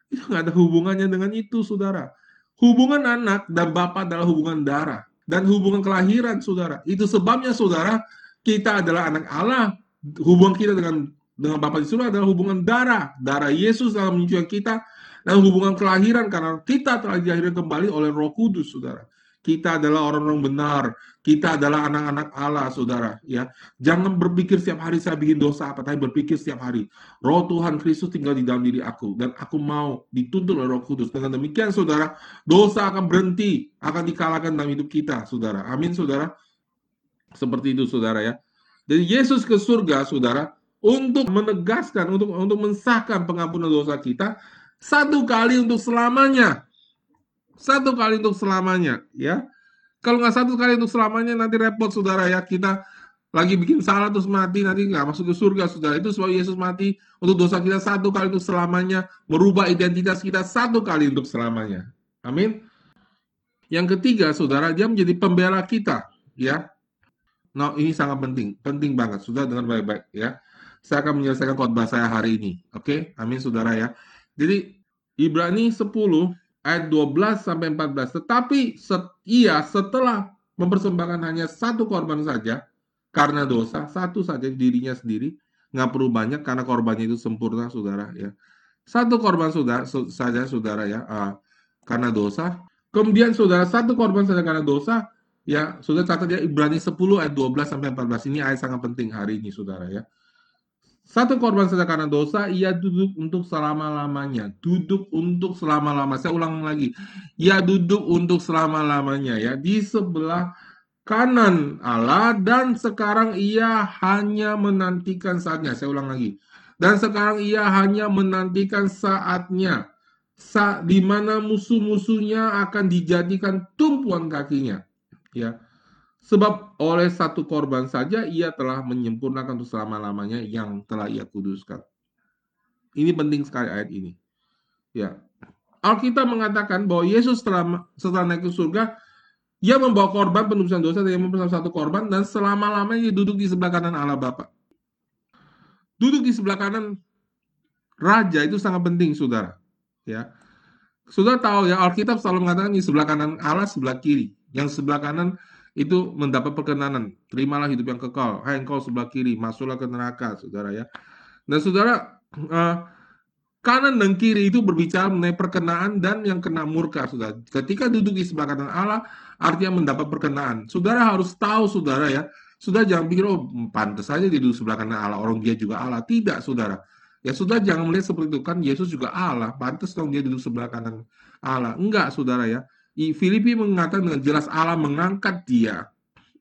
Itu nggak ada hubungannya dengan itu, Saudara. Hubungan anak dan bapak adalah hubungan darah dan hubungan kelahiran, Saudara. Itu sebabnya, Saudara, kita adalah anak Allah. Hubungan kita dengan dengan Bapak di surga adalah hubungan darah. Darah Yesus dalam menunjukkan kita dan hubungan kelahiran karena kita telah dilahirkan kembali oleh Roh Kudus, Saudara. Kita adalah orang-orang benar. Kita adalah anak-anak Allah, saudara. Ya, jangan berpikir setiap hari saya bikin dosa apa, tapi berpikir setiap hari. Roh Tuhan Kristus tinggal di dalam diri aku, dan aku mau dituntun oleh Roh Kudus. Dengan demikian, saudara, dosa akan berhenti, akan dikalahkan dalam hidup kita, saudara. Amin, saudara. Seperti itu, saudara ya. Jadi Yesus ke surga, saudara, untuk menegaskan, untuk untuk mensahkan pengampunan dosa kita, satu kali untuk selamanya. Satu kali untuk selamanya, ya. Kalau nggak satu kali untuk selamanya nanti repot saudara ya. Kita lagi bikin salah terus mati nanti nggak masuk ke surga saudara. Itu sebab Yesus mati untuk dosa kita. Satu kali untuk selamanya merubah identitas kita satu kali untuk selamanya. Amin. Yang ketiga saudara dia menjadi pembela kita ya. Nah ini sangat penting penting banget sudah dengan baik-baik ya. Saya akan menyelesaikan khotbah saya hari ini oke? Amin saudara ya jadi Ibrani 10 ayat 12 sampai 14. Tetapi set, ia setelah mempersembahkan hanya satu korban saja karena dosa, satu saja dirinya sendiri, nggak perlu banyak karena korbannya itu sempurna, saudara ya. Satu korban saudara saja, saudara ya, uh, karena dosa. Kemudian saudara satu korban saja karena dosa, ya sudah catat ya Ibrani 10 ayat 12 sampai 14 ini ayat sangat penting hari ini, saudara ya. Satu korban saja karena dosa, ia duduk untuk selama-lamanya. Duduk untuk selama-lamanya. Saya ulang lagi. Ia duduk untuk selama-lamanya ya. Di sebelah kanan Allah dan sekarang ia hanya menantikan saatnya. Saya ulang lagi. Dan sekarang ia hanya menantikan saatnya. Saat di mana musuh-musuhnya akan dijadikan tumpuan kakinya. Ya Sebab oleh satu korban saja ia telah menyempurnakan untuk selama-lamanya yang telah ia kuduskan. Ini penting sekali ayat ini. Ya. Alkitab mengatakan bahwa Yesus setelah, setelah naik ke surga, ia membawa korban penebusan dosa dan membawa satu korban dan selama-lamanya duduk di sebelah kanan Allah Bapa. Duduk di sebelah kanan raja itu sangat penting, Saudara. Ya. Sudah tahu ya Alkitab selalu mengatakan di sebelah kanan Allah, sebelah kiri. Yang sebelah kanan itu mendapat perkenanan. Terimalah hidup yang kekal. Hai engkau sebelah kiri, masuklah ke neraka, saudara ya. Dan saudara, uh, kanan dan kiri itu berbicara mengenai perkenaan dan yang kena murka, saudara. Ketika duduk di sebelah kanan Allah, artinya mendapat perkenaan. Saudara harus tahu, saudara ya. Sudah jangan pikir, oh pantas saja duduk sebelah kanan Allah, orang dia juga Allah. Tidak, saudara. Ya sudah jangan melihat seperti itu kan Yesus juga Allah, pantas dong dia duduk sebelah kanan Allah. Enggak, saudara ya. Filipi mengatakan dengan jelas Allah mengangkat dia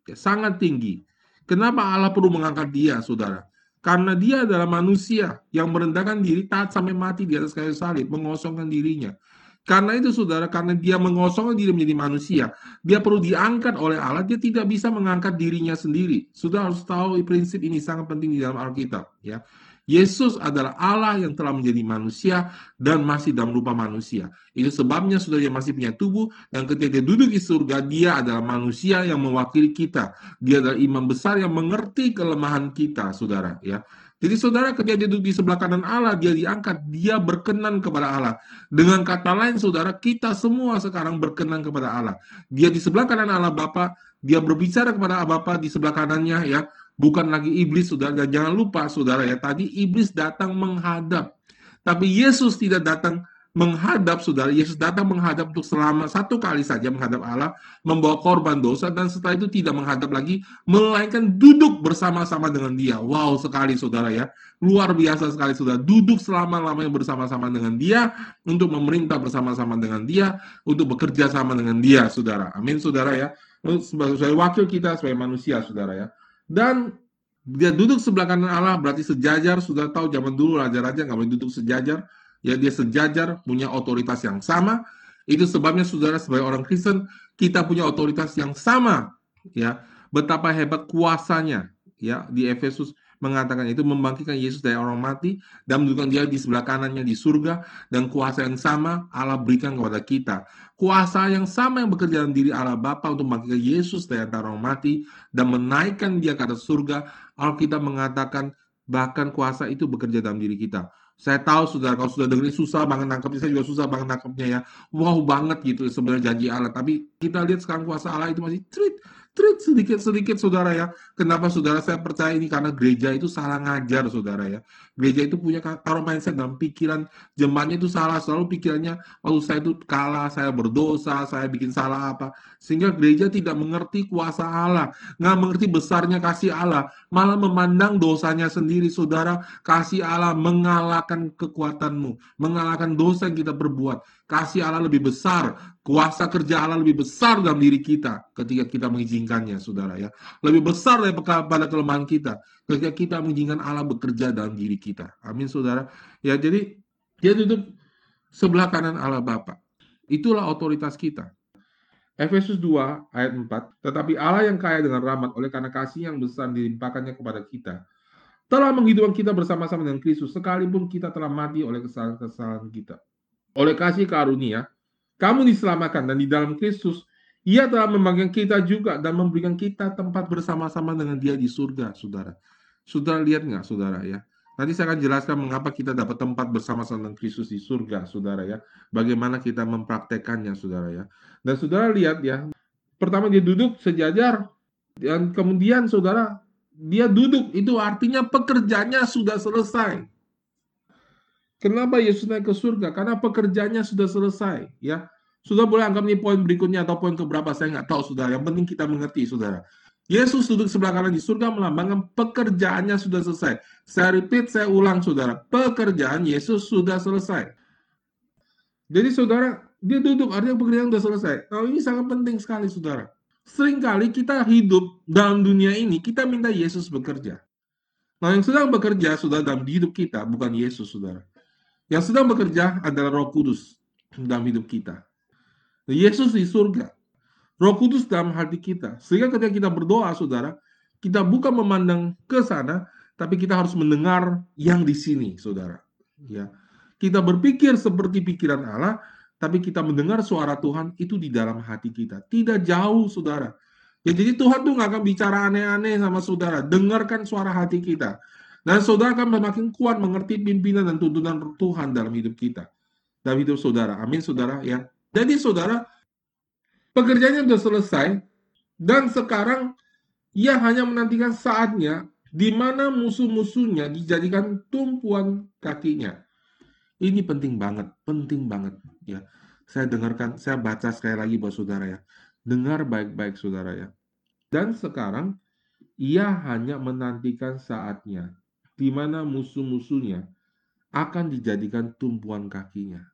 ya, sangat tinggi. Kenapa Allah perlu mengangkat dia, saudara? Karena dia adalah manusia yang merendahkan diri taat sampai mati di atas kayu salib, mengosongkan dirinya. Karena itu saudara, karena dia mengosongkan diri menjadi manusia, dia perlu diangkat oleh Allah, dia tidak bisa mengangkat dirinya sendiri. Sudah harus tahu prinsip ini sangat penting di dalam Alkitab. Ya, Yesus adalah Allah yang telah menjadi manusia dan masih dalam rupa manusia. Itu sebabnya sudah dia masih punya tubuh dan ketika dia duduk di surga dia adalah manusia yang mewakili kita. Dia adalah imam besar yang mengerti kelemahan kita, saudara. Ya, jadi saudara ketika dia duduk di sebelah kanan Allah, dia diangkat, dia berkenan kepada Allah. Dengan kata lain saudara, kita semua sekarang berkenan kepada Allah. Dia di sebelah kanan Allah Bapa, dia berbicara kepada Allah Bapa di sebelah kanannya ya bukan lagi iblis saudara. Jangan lupa saudara ya. Tadi iblis datang menghadap. Tapi Yesus tidak datang menghadap saudara. Yesus datang menghadap untuk selama satu kali saja menghadap Allah membawa korban dosa dan setelah itu tidak menghadap lagi melainkan duduk bersama-sama dengan dia. Wow sekali saudara ya. Luar biasa sekali saudara. Duduk selama-lamanya bersama-sama dengan dia untuk memerintah bersama-sama dengan dia untuk bekerja sama dengan dia saudara. Amin saudara ya. Sebagai wakil kita sebagai manusia saudara ya dan dia duduk sebelah kanan Allah berarti sejajar sudah tahu zaman dulu raja-raja nggak boleh duduk sejajar. Ya dia sejajar punya otoritas yang sama. Itu sebabnya saudara sebagai orang Kristen kita punya otoritas yang sama. Ya betapa hebat kuasanya ya di Efesus mengatakan itu membangkitkan Yesus dari orang mati dan menunjukkan dia di sebelah kanannya di surga dan kuasa yang sama Allah berikan kepada kita. Kuasa yang sama yang bekerja dalam diri Allah Bapa untuk membangkitkan Yesus dari antara orang mati dan menaikkan dia ke atas surga. Alkitab mengatakan bahkan kuasa itu bekerja dalam diri kita. Saya tahu saudara, kalau sudah dengerin susah banget nangkepnya, saya juga susah banget nangkepnya ya. Wow banget gitu sebenarnya janji Allah. Tapi kita lihat sekarang kuasa Allah itu masih treat trik sedikit-sedikit saudara ya. Kenapa saudara saya percaya ini karena gereja itu salah ngajar saudara ya. Gereja itu punya taruh mindset dalam pikiran jemaatnya itu salah selalu pikirannya waktu saya itu kalah, saya berdosa, saya bikin salah apa. Sehingga gereja tidak mengerti kuasa Allah, nggak mengerti besarnya kasih Allah, malah memandang dosanya sendiri saudara. Kasih Allah mengalahkan kekuatanmu, mengalahkan dosa yang kita perbuat. Kasih Allah lebih besar, kuasa kerja Allah lebih besar dalam diri kita ketika kita mengizinkannya, saudara ya. Lebih besar daripada kelemahan kita ketika kita mengizinkan Allah bekerja dalam diri kita. Amin, saudara. Ya, jadi dia duduk sebelah kanan Allah Bapa. Itulah otoritas kita. Efesus 2 ayat 4, tetapi Allah yang kaya dengan rahmat oleh karena kasih yang besar dilimpahkannya kepada kita, telah menghidupkan kita bersama-sama dengan Kristus, sekalipun kita telah mati oleh kesalahan-kesalahan kita oleh kasih karunia, kamu diselamatkan dan di dalam Kristus ia telah membangkitkan kita juga dan memberikan kita tempat bersama-sama dengan dia di surga, saudara. Saudara lihat nggak, saudara ya? Nanti saya akan jelaskan mengapa kita dapat tempat bersama-sama dengan Kristus di surga, saudara ya. Bagaimana kita mempraktekannya, saudara ya. Dan saudara lihat ya, pertama dia duduk sejajar, dan kemudian saudara, dia duduk, itu artinya pekerjaannya sudah selesai. Kenapa Yesus naik ke surga? Karena pekerjaannya sudah selesai, ya. Sudah boleh anggap ini poin berikutnya atau poin keberapa saya nggak tahu, saudara. Yang penting kita mengerti, saudara. Yesus duduk sebelah kanan di surga melambangkan pekerjaannya sudah selesai. Saya repeat, saya ulang, saudara. Pekerjaan Yesus sudah selesai. Jadi, saudara, dia duduk, artinya pekerjaan sudah selesai. Nah, ini sangat penting sekali, saudara. Seringkali kita hidup dalam dunia ini, kita minta Yesus bekerja. Nah, yang sedang bekerja sudah dalam hidup kita, bukan Yesus, saudara. Yang sedang bekerja adalah Roh Kudus dalam hidup kita. Yesus di surga. Roh Kudus dalam hati kita. Sehingga ketika kita berdoa, saudara, kita bukan memandang ke sana, tapi kita harus mendengar yang di sini, saudara. Ya, kita berpikir seperti pikiran Allah, tapi kita mendengar suara Tuhan itu di dalam hati kita. Tidak jauh, saudara. Ya, jadi Tuhan tuh nggak akan bicara aneh-aneh sama saudara. Dengarkan suara hati kita. Dan saudara akan semakin kuat mengerti pimpinan dan tuntunan Tuhan dalam hidup kita. Dalam hidup saudara. Amin saudara ya. Jadi saudara, pekerjaannya sudah selesai. Dan sekarang ia hanya menantikan saatnya di mana musuh-musuhnya dijadikan tumpuan kakinya. Ini penting banget, penting banget ya. Saya dengarkan, saya baca sekali lagi buat saudara ya. Dengar baik-baik saudara ya. Dan sekarang ia hanya menantikan saatnya di mana musuh-musuhnya akan dijadikan tumpuan kakinya.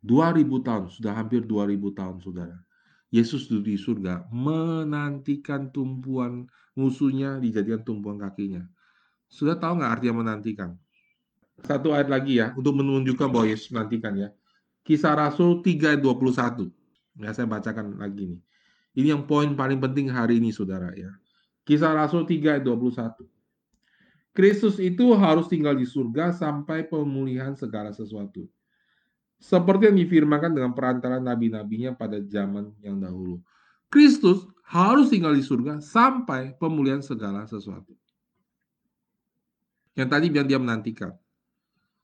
2000 tahun, sudah hampir 2000 tahun saudara. Yesus di surga menantikan tumpuan musuhnya dijadikan tumpuan kakinya. Sudah tahu nggak artinya menantikan? Satu ayat lagi ya, untuk menunjukkan bahwa Yesus menantikan ya. Kisah Rasul 3 ayat 21. Ya, saya bacakan lagi nih. Ini yang poin paling penting hari ini, saudara ya. Kisah Rasul 3 ayat 21. Kristus itu harus tinggal di surga sampai pemulihan segala sesuatu. Seperti yang difirmakan dengan perantara nabi-nabinya pada zaman yang dahulu. Kristus harus tinggal di surga sampai pemulihan segala sesuatu. Yang tadi biar dia menantikan.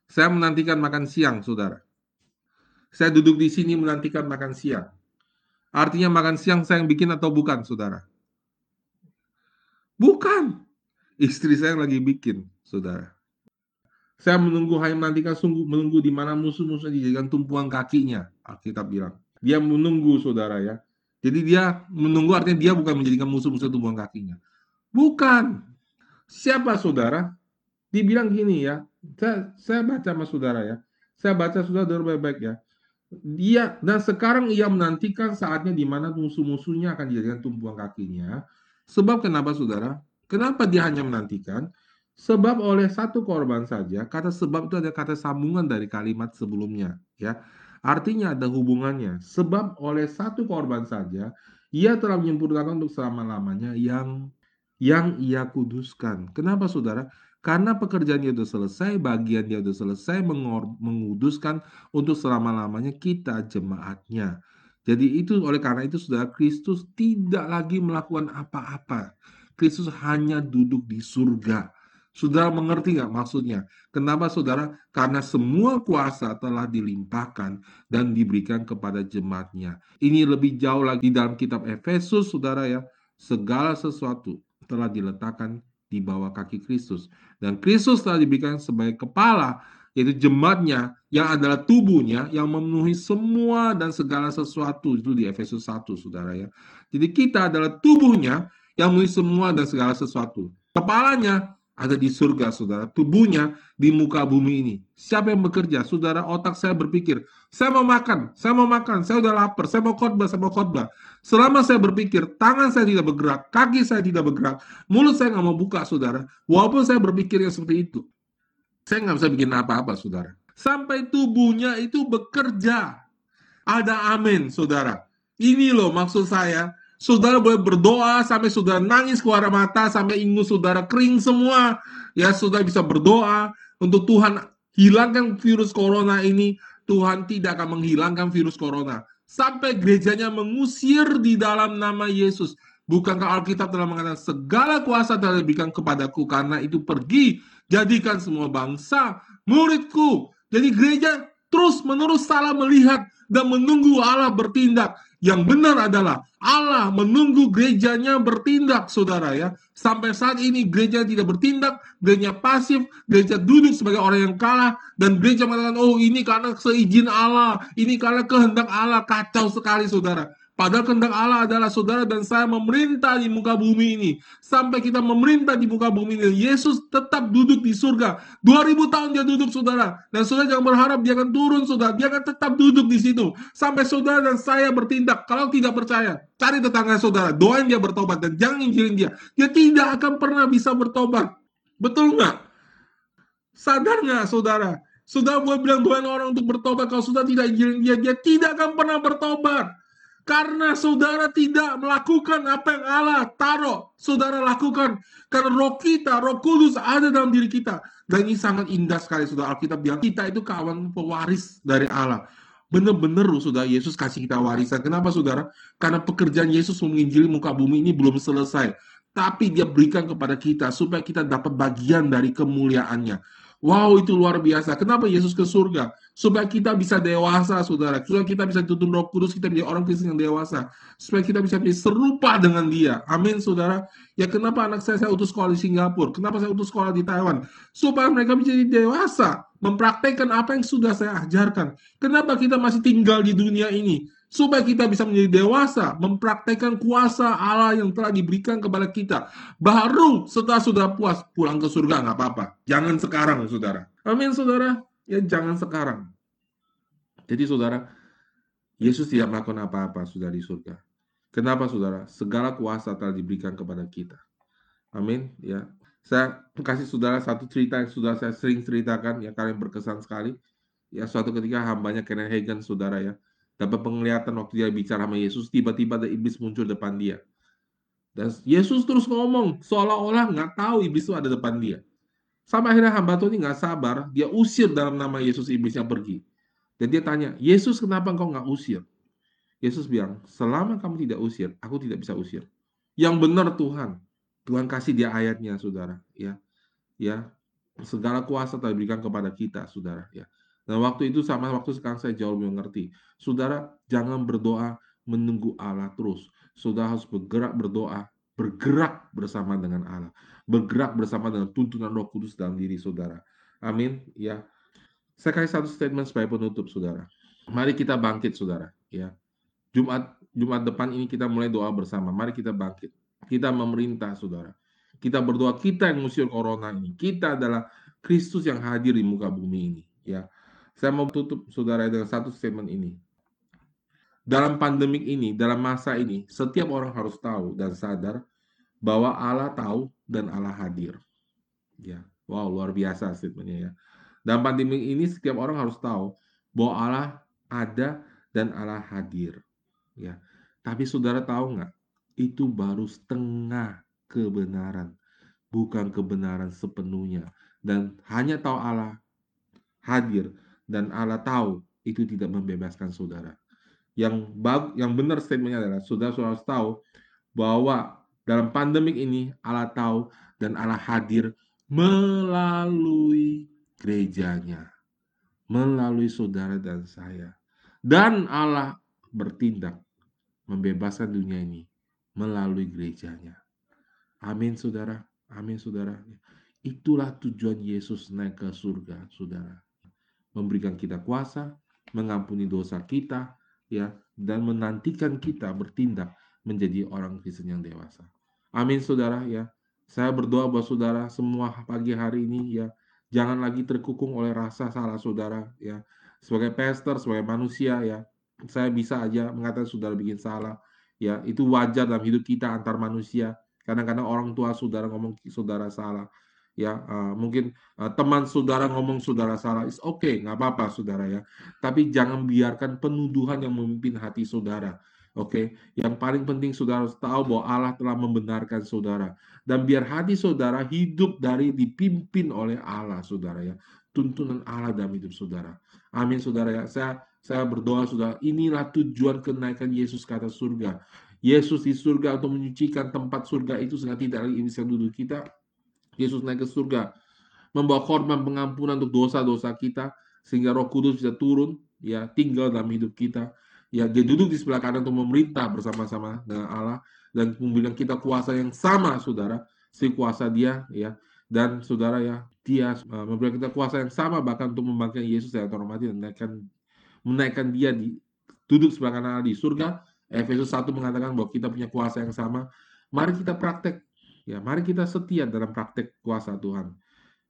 Saya menantikan makan siang, saudara. Saya duduk di sini menantikan makan siang. Artinya makan siang saya yang bikin atau bukan, saudara? Bukan. Istri saya lagi bikin, saudara. Saya menunggu hanya menantikan sungguh menunggu di mana musuh-musuh dijadikan tumpuan kakinya. Alkitab bilang. Dia menunggu, saudara ya. Jadi dia menunggu artinya dia bukan menjadikan musuh-musuh tumpuan kakinya. Bukan. Siapa saudara? Dibilang gini ya. Saya, saya baca sama saudara ya. Saya baca saudara baik-baik ya. Dia dan sekarang ia menantikan saatnya di mana musuh-musuhnya akan dijadikan tumpuan kakinya. Sebab kenapa saudara? Kenapa dia hanya menantikan? Sebab oleh satu korban saja, kata sebab itu ada kata sambungan dari kalimat sebelumnya, ya. Artinya ada hubungannya. Sebab oleh satu korban saja, ia telah menyempurnakan untuk selama-lamanya yang yang ia kuduskan. Kenapa saudara? Karena pekerjaan dia sudah selesai, bagian dia sudah selesai menguduskan untuk selama-lamanya kita jemaatnya. Jadi itu oleh karena itu saudara Kristus tidak lagi melakukan apa-apa. Kristus hanya duduk di surga. Saudara mengerti nggak maksudnya? Kenapa saudara? Karena semua kuasa telah dilimpahkan dan diberikan kepada jemaatnya. Ini lebih jauh lagi dalam kitab Efesus, saudara ya. Segala sesuatu telah diletakkan di bawah kaki Kristus. Dan Kristus telah diberikan sebagai kepala, yaitu jemaatnya yang adalah tubuhnya yang memenuhi semua dan segala sesuatu. Itu di Efesus 1, saudara ya. Jadi kita adalah tubuhnya yang memenuhi semua dan segala sesuatu. Kepalanya ada di surga, saudara. Tubuhnya di muka bumi ini. Siapa yang bekerja? Saudara, otak saya berpikir, saya mau makan, saya mau makan, saya udah lapar, saya mau khotbah, saya mau khotbah. Selama saya berpikir, tangan saya tidak bergerak, kaki saya tidak bergerak, mulut saya nggak mau buka, saudara. Walaupun saya berpikir yang seperti itu. Saya nggak bisa bikin apa-apa, saudara. Sampai tubuhnya itu bekerja. Ada amin, saudara. Ini loh maksud saya, Saudara boleh berdoa sampai saudara nangis keluar mata, sampai ingus saudara kering semua. Ya, saudara bisa berdoa untuk Tuhan hilangkan virus corona ini. Tuhan tidak akan menghilangkan virus corona. Sampai gerejanya mengusir di dalam nama Yesus. Bukankah Alkitab telah mengatakan segala kuasa telah diberikan kepadaku karena itu pergi jadikan semua bangsa muridku. Jadi gereja terus menerus salah melihat dan menunggu Allah bertindak. Yang benar adalah Allah menunggu gerejanya bertindak, saudara ya. Sampai saat ini gereja tidak bertindak, gereja pasif, gereja duduk sebagai orang yang kalah, dan gereja mengatakan, oh ini karena seizin Allah, ini karena kehendak Allah, kacau sekali saudara. Padahal kehendak Allah adalah saudara dan saya memerintah di muka bumi ini. Sampai kita memerintah di muka bumi ini. Yesus tetap duduk di surga. 2000 tahun dia duduk saudara. Dan saudara jangan berharap dia akan turun saudara. Dia akan tetap duduk di situ. Sampai saudara dan saya bertindak. Kalau tidak percaya, cari tetangga saudara. Doain dia bertobat dan jangan injilin dia. Dia tidak akan pernah bisa bertobat. Betul nggak? Sadar nggak saudara? Saudara boleh bilang doain orang untuk bertobat. Kalau saudara tidak injilin dia, dia tidak akan pernah bertobat. Karena saudara tidak melakukan apa yang Allah taruh, saudara lakukan. Karena roh kita, roh kudus ada dalam diri kita. Dan ini sangat indah sekali, saudara. Alkitab bilang, kita itu kawan pewaris dari Allah. Benar-benar, saudara, Yesus kasih kita warisan. Kenapa, saudara? Karena pekerjaan Yesus menginjili muka bumi ini belum selesai. Tapi dia berikan kepada kita, supaya kita dapat bagian dari kemuliaannya. Wow, itu luar biasa. Kenapa Yesus ke surga? Supaya kita bisa dewasa, saudara. Supaya kita bisa tuntun roh kudus, kita menjadi orang Kristen yang dewasa. Supaya kita bisa menjadi serupa dengan dia. Amin, saudara. Ya kenapa anak saya, saya utus sekolah di Singapura? Kenapa saya utus sekolah di Taiwan? Supaya mereka menjadi dewasa. Mempraktekkan apa yang sudah saya ajarkan. Kenapa kita masih tinggal di dunia ini? supaya kita bisa menjadi dewasa, mempraktekkan kuasa Allah yang telah diberikan kepada kita. Baru setelah sudah puas pulang ke surga nggak apa-apa. Jangan sekarang, saudara. Amin, saudara. Ya jangan sekarang. Jadi saudara, Yesus tidak melakukan apa-apa sudah di surga. Kenapa saudara? Segala kuasa telah diberikan kepada kita. Amin. Ya, saya kasih saudara satu cerita yang sudah saya sering ceritakan, ya kalian berkesan sekali. Ya suatu ketika hambanya Kenneth Hagen, saudara ya, dapat penglihatan waktu dia bicara sama Yesus, tiba-tiba ada iblis muncul depan dia. Dan Yesus terus ngomong, seolah-olah nggak tahu iblis itu ada depan dia. Sampai akhirnya hamba Tuhan ini nggak sabar, dia usir dalam nama Yesus iblis yang pergi. Dan dia tanya, Yesus kenapa engkau nggak usir? Yesus bilang, selama kamu tidak usir, aku tidak bisa usir. Yang benar Tuhan, Tuhan kasih dia ayatnya, saudara. Ya, ya, segala kuasa telah diberikan kepada kita, saudara. Ya, dan waktu itu sama waktu sekarang saya jauh lebih mengerti. Saudara, jangan berdoa menunggu Allah terus. Saudara harus bergerak berdoa, bergerak bersama dengan Allah. Bergerak bersama dengan tuntunan roh kudus dalam diri saudara. Amin. Ya. Saya kasih satu statement sebagai penutup, saudara. Mari kita bangkit, saudara. Ya. Jumat Jumat depan ini kita mulai doa bersama. Mari kita bangkit. Kita memerintah, saudara. Kita berdoa, kita yang mengusir corona ini. Kita adalah Kristus yang hadir di muka bumi ini. Ya, saya mau tutup saudara dengan satu statement ini. Dalam pandemik ini, dalam masa ini, setiap orang harus tahu dan sadar bahwa Allah tahu dan Allah hadir. Ya, wow luar biasa statementnya ya. Dalam pandemik ini setiap orang harus tahu bahwa Allah ada dan Allah hadir. Ya, tapi saudara tahu nggak? Itu baru setengah kebenaran, bukan kebenaran sepenuhnya. Dan hanya tahu Allah hadir dan Allah tahu itu tidak membebaskan saudara. Yang bag, yang benar statementnya adalah saudara-saudara harus tahu bahwa dalam pandemik ini Allah tahu dan Allah hadir melalui gerejanya, melalui saudara dan saya. Dan Allah bertindak membebaskan dunia ini melalui gerejanya. Amin saudara, amin saudara. Itulah tujuan Yesus naik ke surga, saudara memberikan kita kuasa, mengampuni dosa kita, ya, dan menantikan kita bertindak menjadi orang Kristen yang dewasa. Amin, saudara. Ya, saya berdoa buat saudara semua pagi hari ini, ya, jangan lagi terkukung oleh rasa salah saudara, ya. Sebagai pastor, sebagai manusia, ya, saya bisa aja mengatakan saudara bikin salah, ya, itu wajar dalam hidup kita antar manusia. Kadang-kadang orang tua saudara ngomong saudara salah, ya uh, mungkin uh, teman saudara ngomong saudara salah is okay, nggak apa-apa saudara ya tapi jangan biarkan penuduhan yang memimpin hati saudara oke? Okay? yang paling penting saudara tahu bahwa Allah telah membenarkan saudara. Dan biar hati saudara hidup dari dipimpin oleh Allah saudara ya. Tuntunan Allah dalam hidup saudara. Amin saudara ya. Saya saya berdoa saudara inilah tujuan kenaikan Yesus ke atas surga. Yesus di surga untuk menyucikan tempat surga itu sehingga tidak lagi ini duduk kita. Yesus naik ke surga, membawa korban pengampunan untuk dosa-dosa kita, sehingga Roh Kudus bisa turun, ya tinggal dalam hidup kita. Ya, dia duduk di sebelah kanan untuk memerintah bersama-sama dengan Allah dan memberikan kita kuasa yang sama, saudara, si kuasa dia, ya. Dan saudara ya, dia uh, memberikan kita kuasa yang sama bahkan untuk membangkitkan Yesus dari mati dan menaikkan menaikkan dia di duduk sebelah kanan Allah di surga. Efesus 1 mengatakan bahwa kita punya kuasa yang sama. Mari kita praktek Ya, mari kita setia dalam praktek kuasa Tuhan.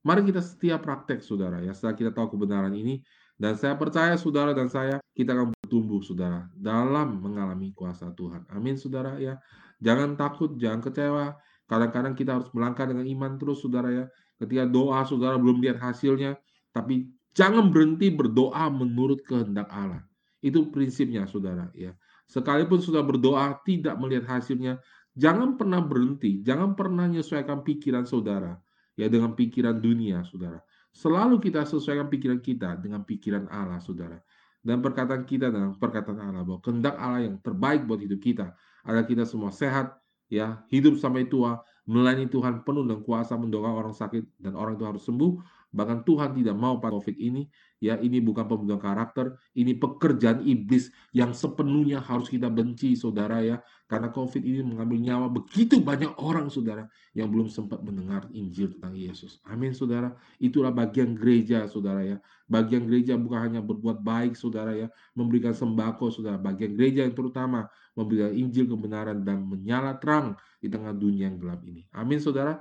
Mari kita setia praktek, saudara. Ya, setelah kita tahu kebenaran ini, dan saya percaya saudara dan saya kita akan bertumbuh, saudara, dalam mengalami kuasa Tuhan. Amin, saudara. Ya, jangan takut, jangan kecewa. Kadang-kadang kita harus melangkah dengan iman terus, saudara. Ya, ketika doa saudara belum lihat hasilnya, tapi jangan berhenti berdoa menurut kehendak Allah. Itu prinsipnya, saudara. Ya, sekalipun sudah berdoa tidak melihat hasilnya, Jangan pernah berhenti, jangan pernah menyesuaikan pikiran saudara ya dengan pikiran dunia, saudara. Selalu kita sesuaikan pikiran kita dengan pikiran Allah, saudara. Dan perkataan kita dengan perkataan Allah bahwa kehendak Allah yang terbaik buat hidup kita agar kita semua sehat, ya hidup sampai tua, melayani Tuhan penuh dengan kuasa mendorong orang sakit dan orang itu harus sembuh, Bahkan Tuhan tidak mau pada COVID ini, ya ini bukan pembunuhan karakter, ini pekerjaan iblis yang sepenuhnya harus kita benci, saudara ya. Karena COVID ini mengambil nyawa begitu banyak orang, saudara, yang belum sempat mendengar Injil tentang Yesus. Amin, saudara. Itulah bagian gereja, saudara ya. Bagian gereja bukan hanya berbuat baik, saudara ya, memberikan sembako, saudara. Bagian gereja yang terutama memberikan Injil kebenaran dan menyala terang di tengah dunia yang gelap ini. Amin, saudara.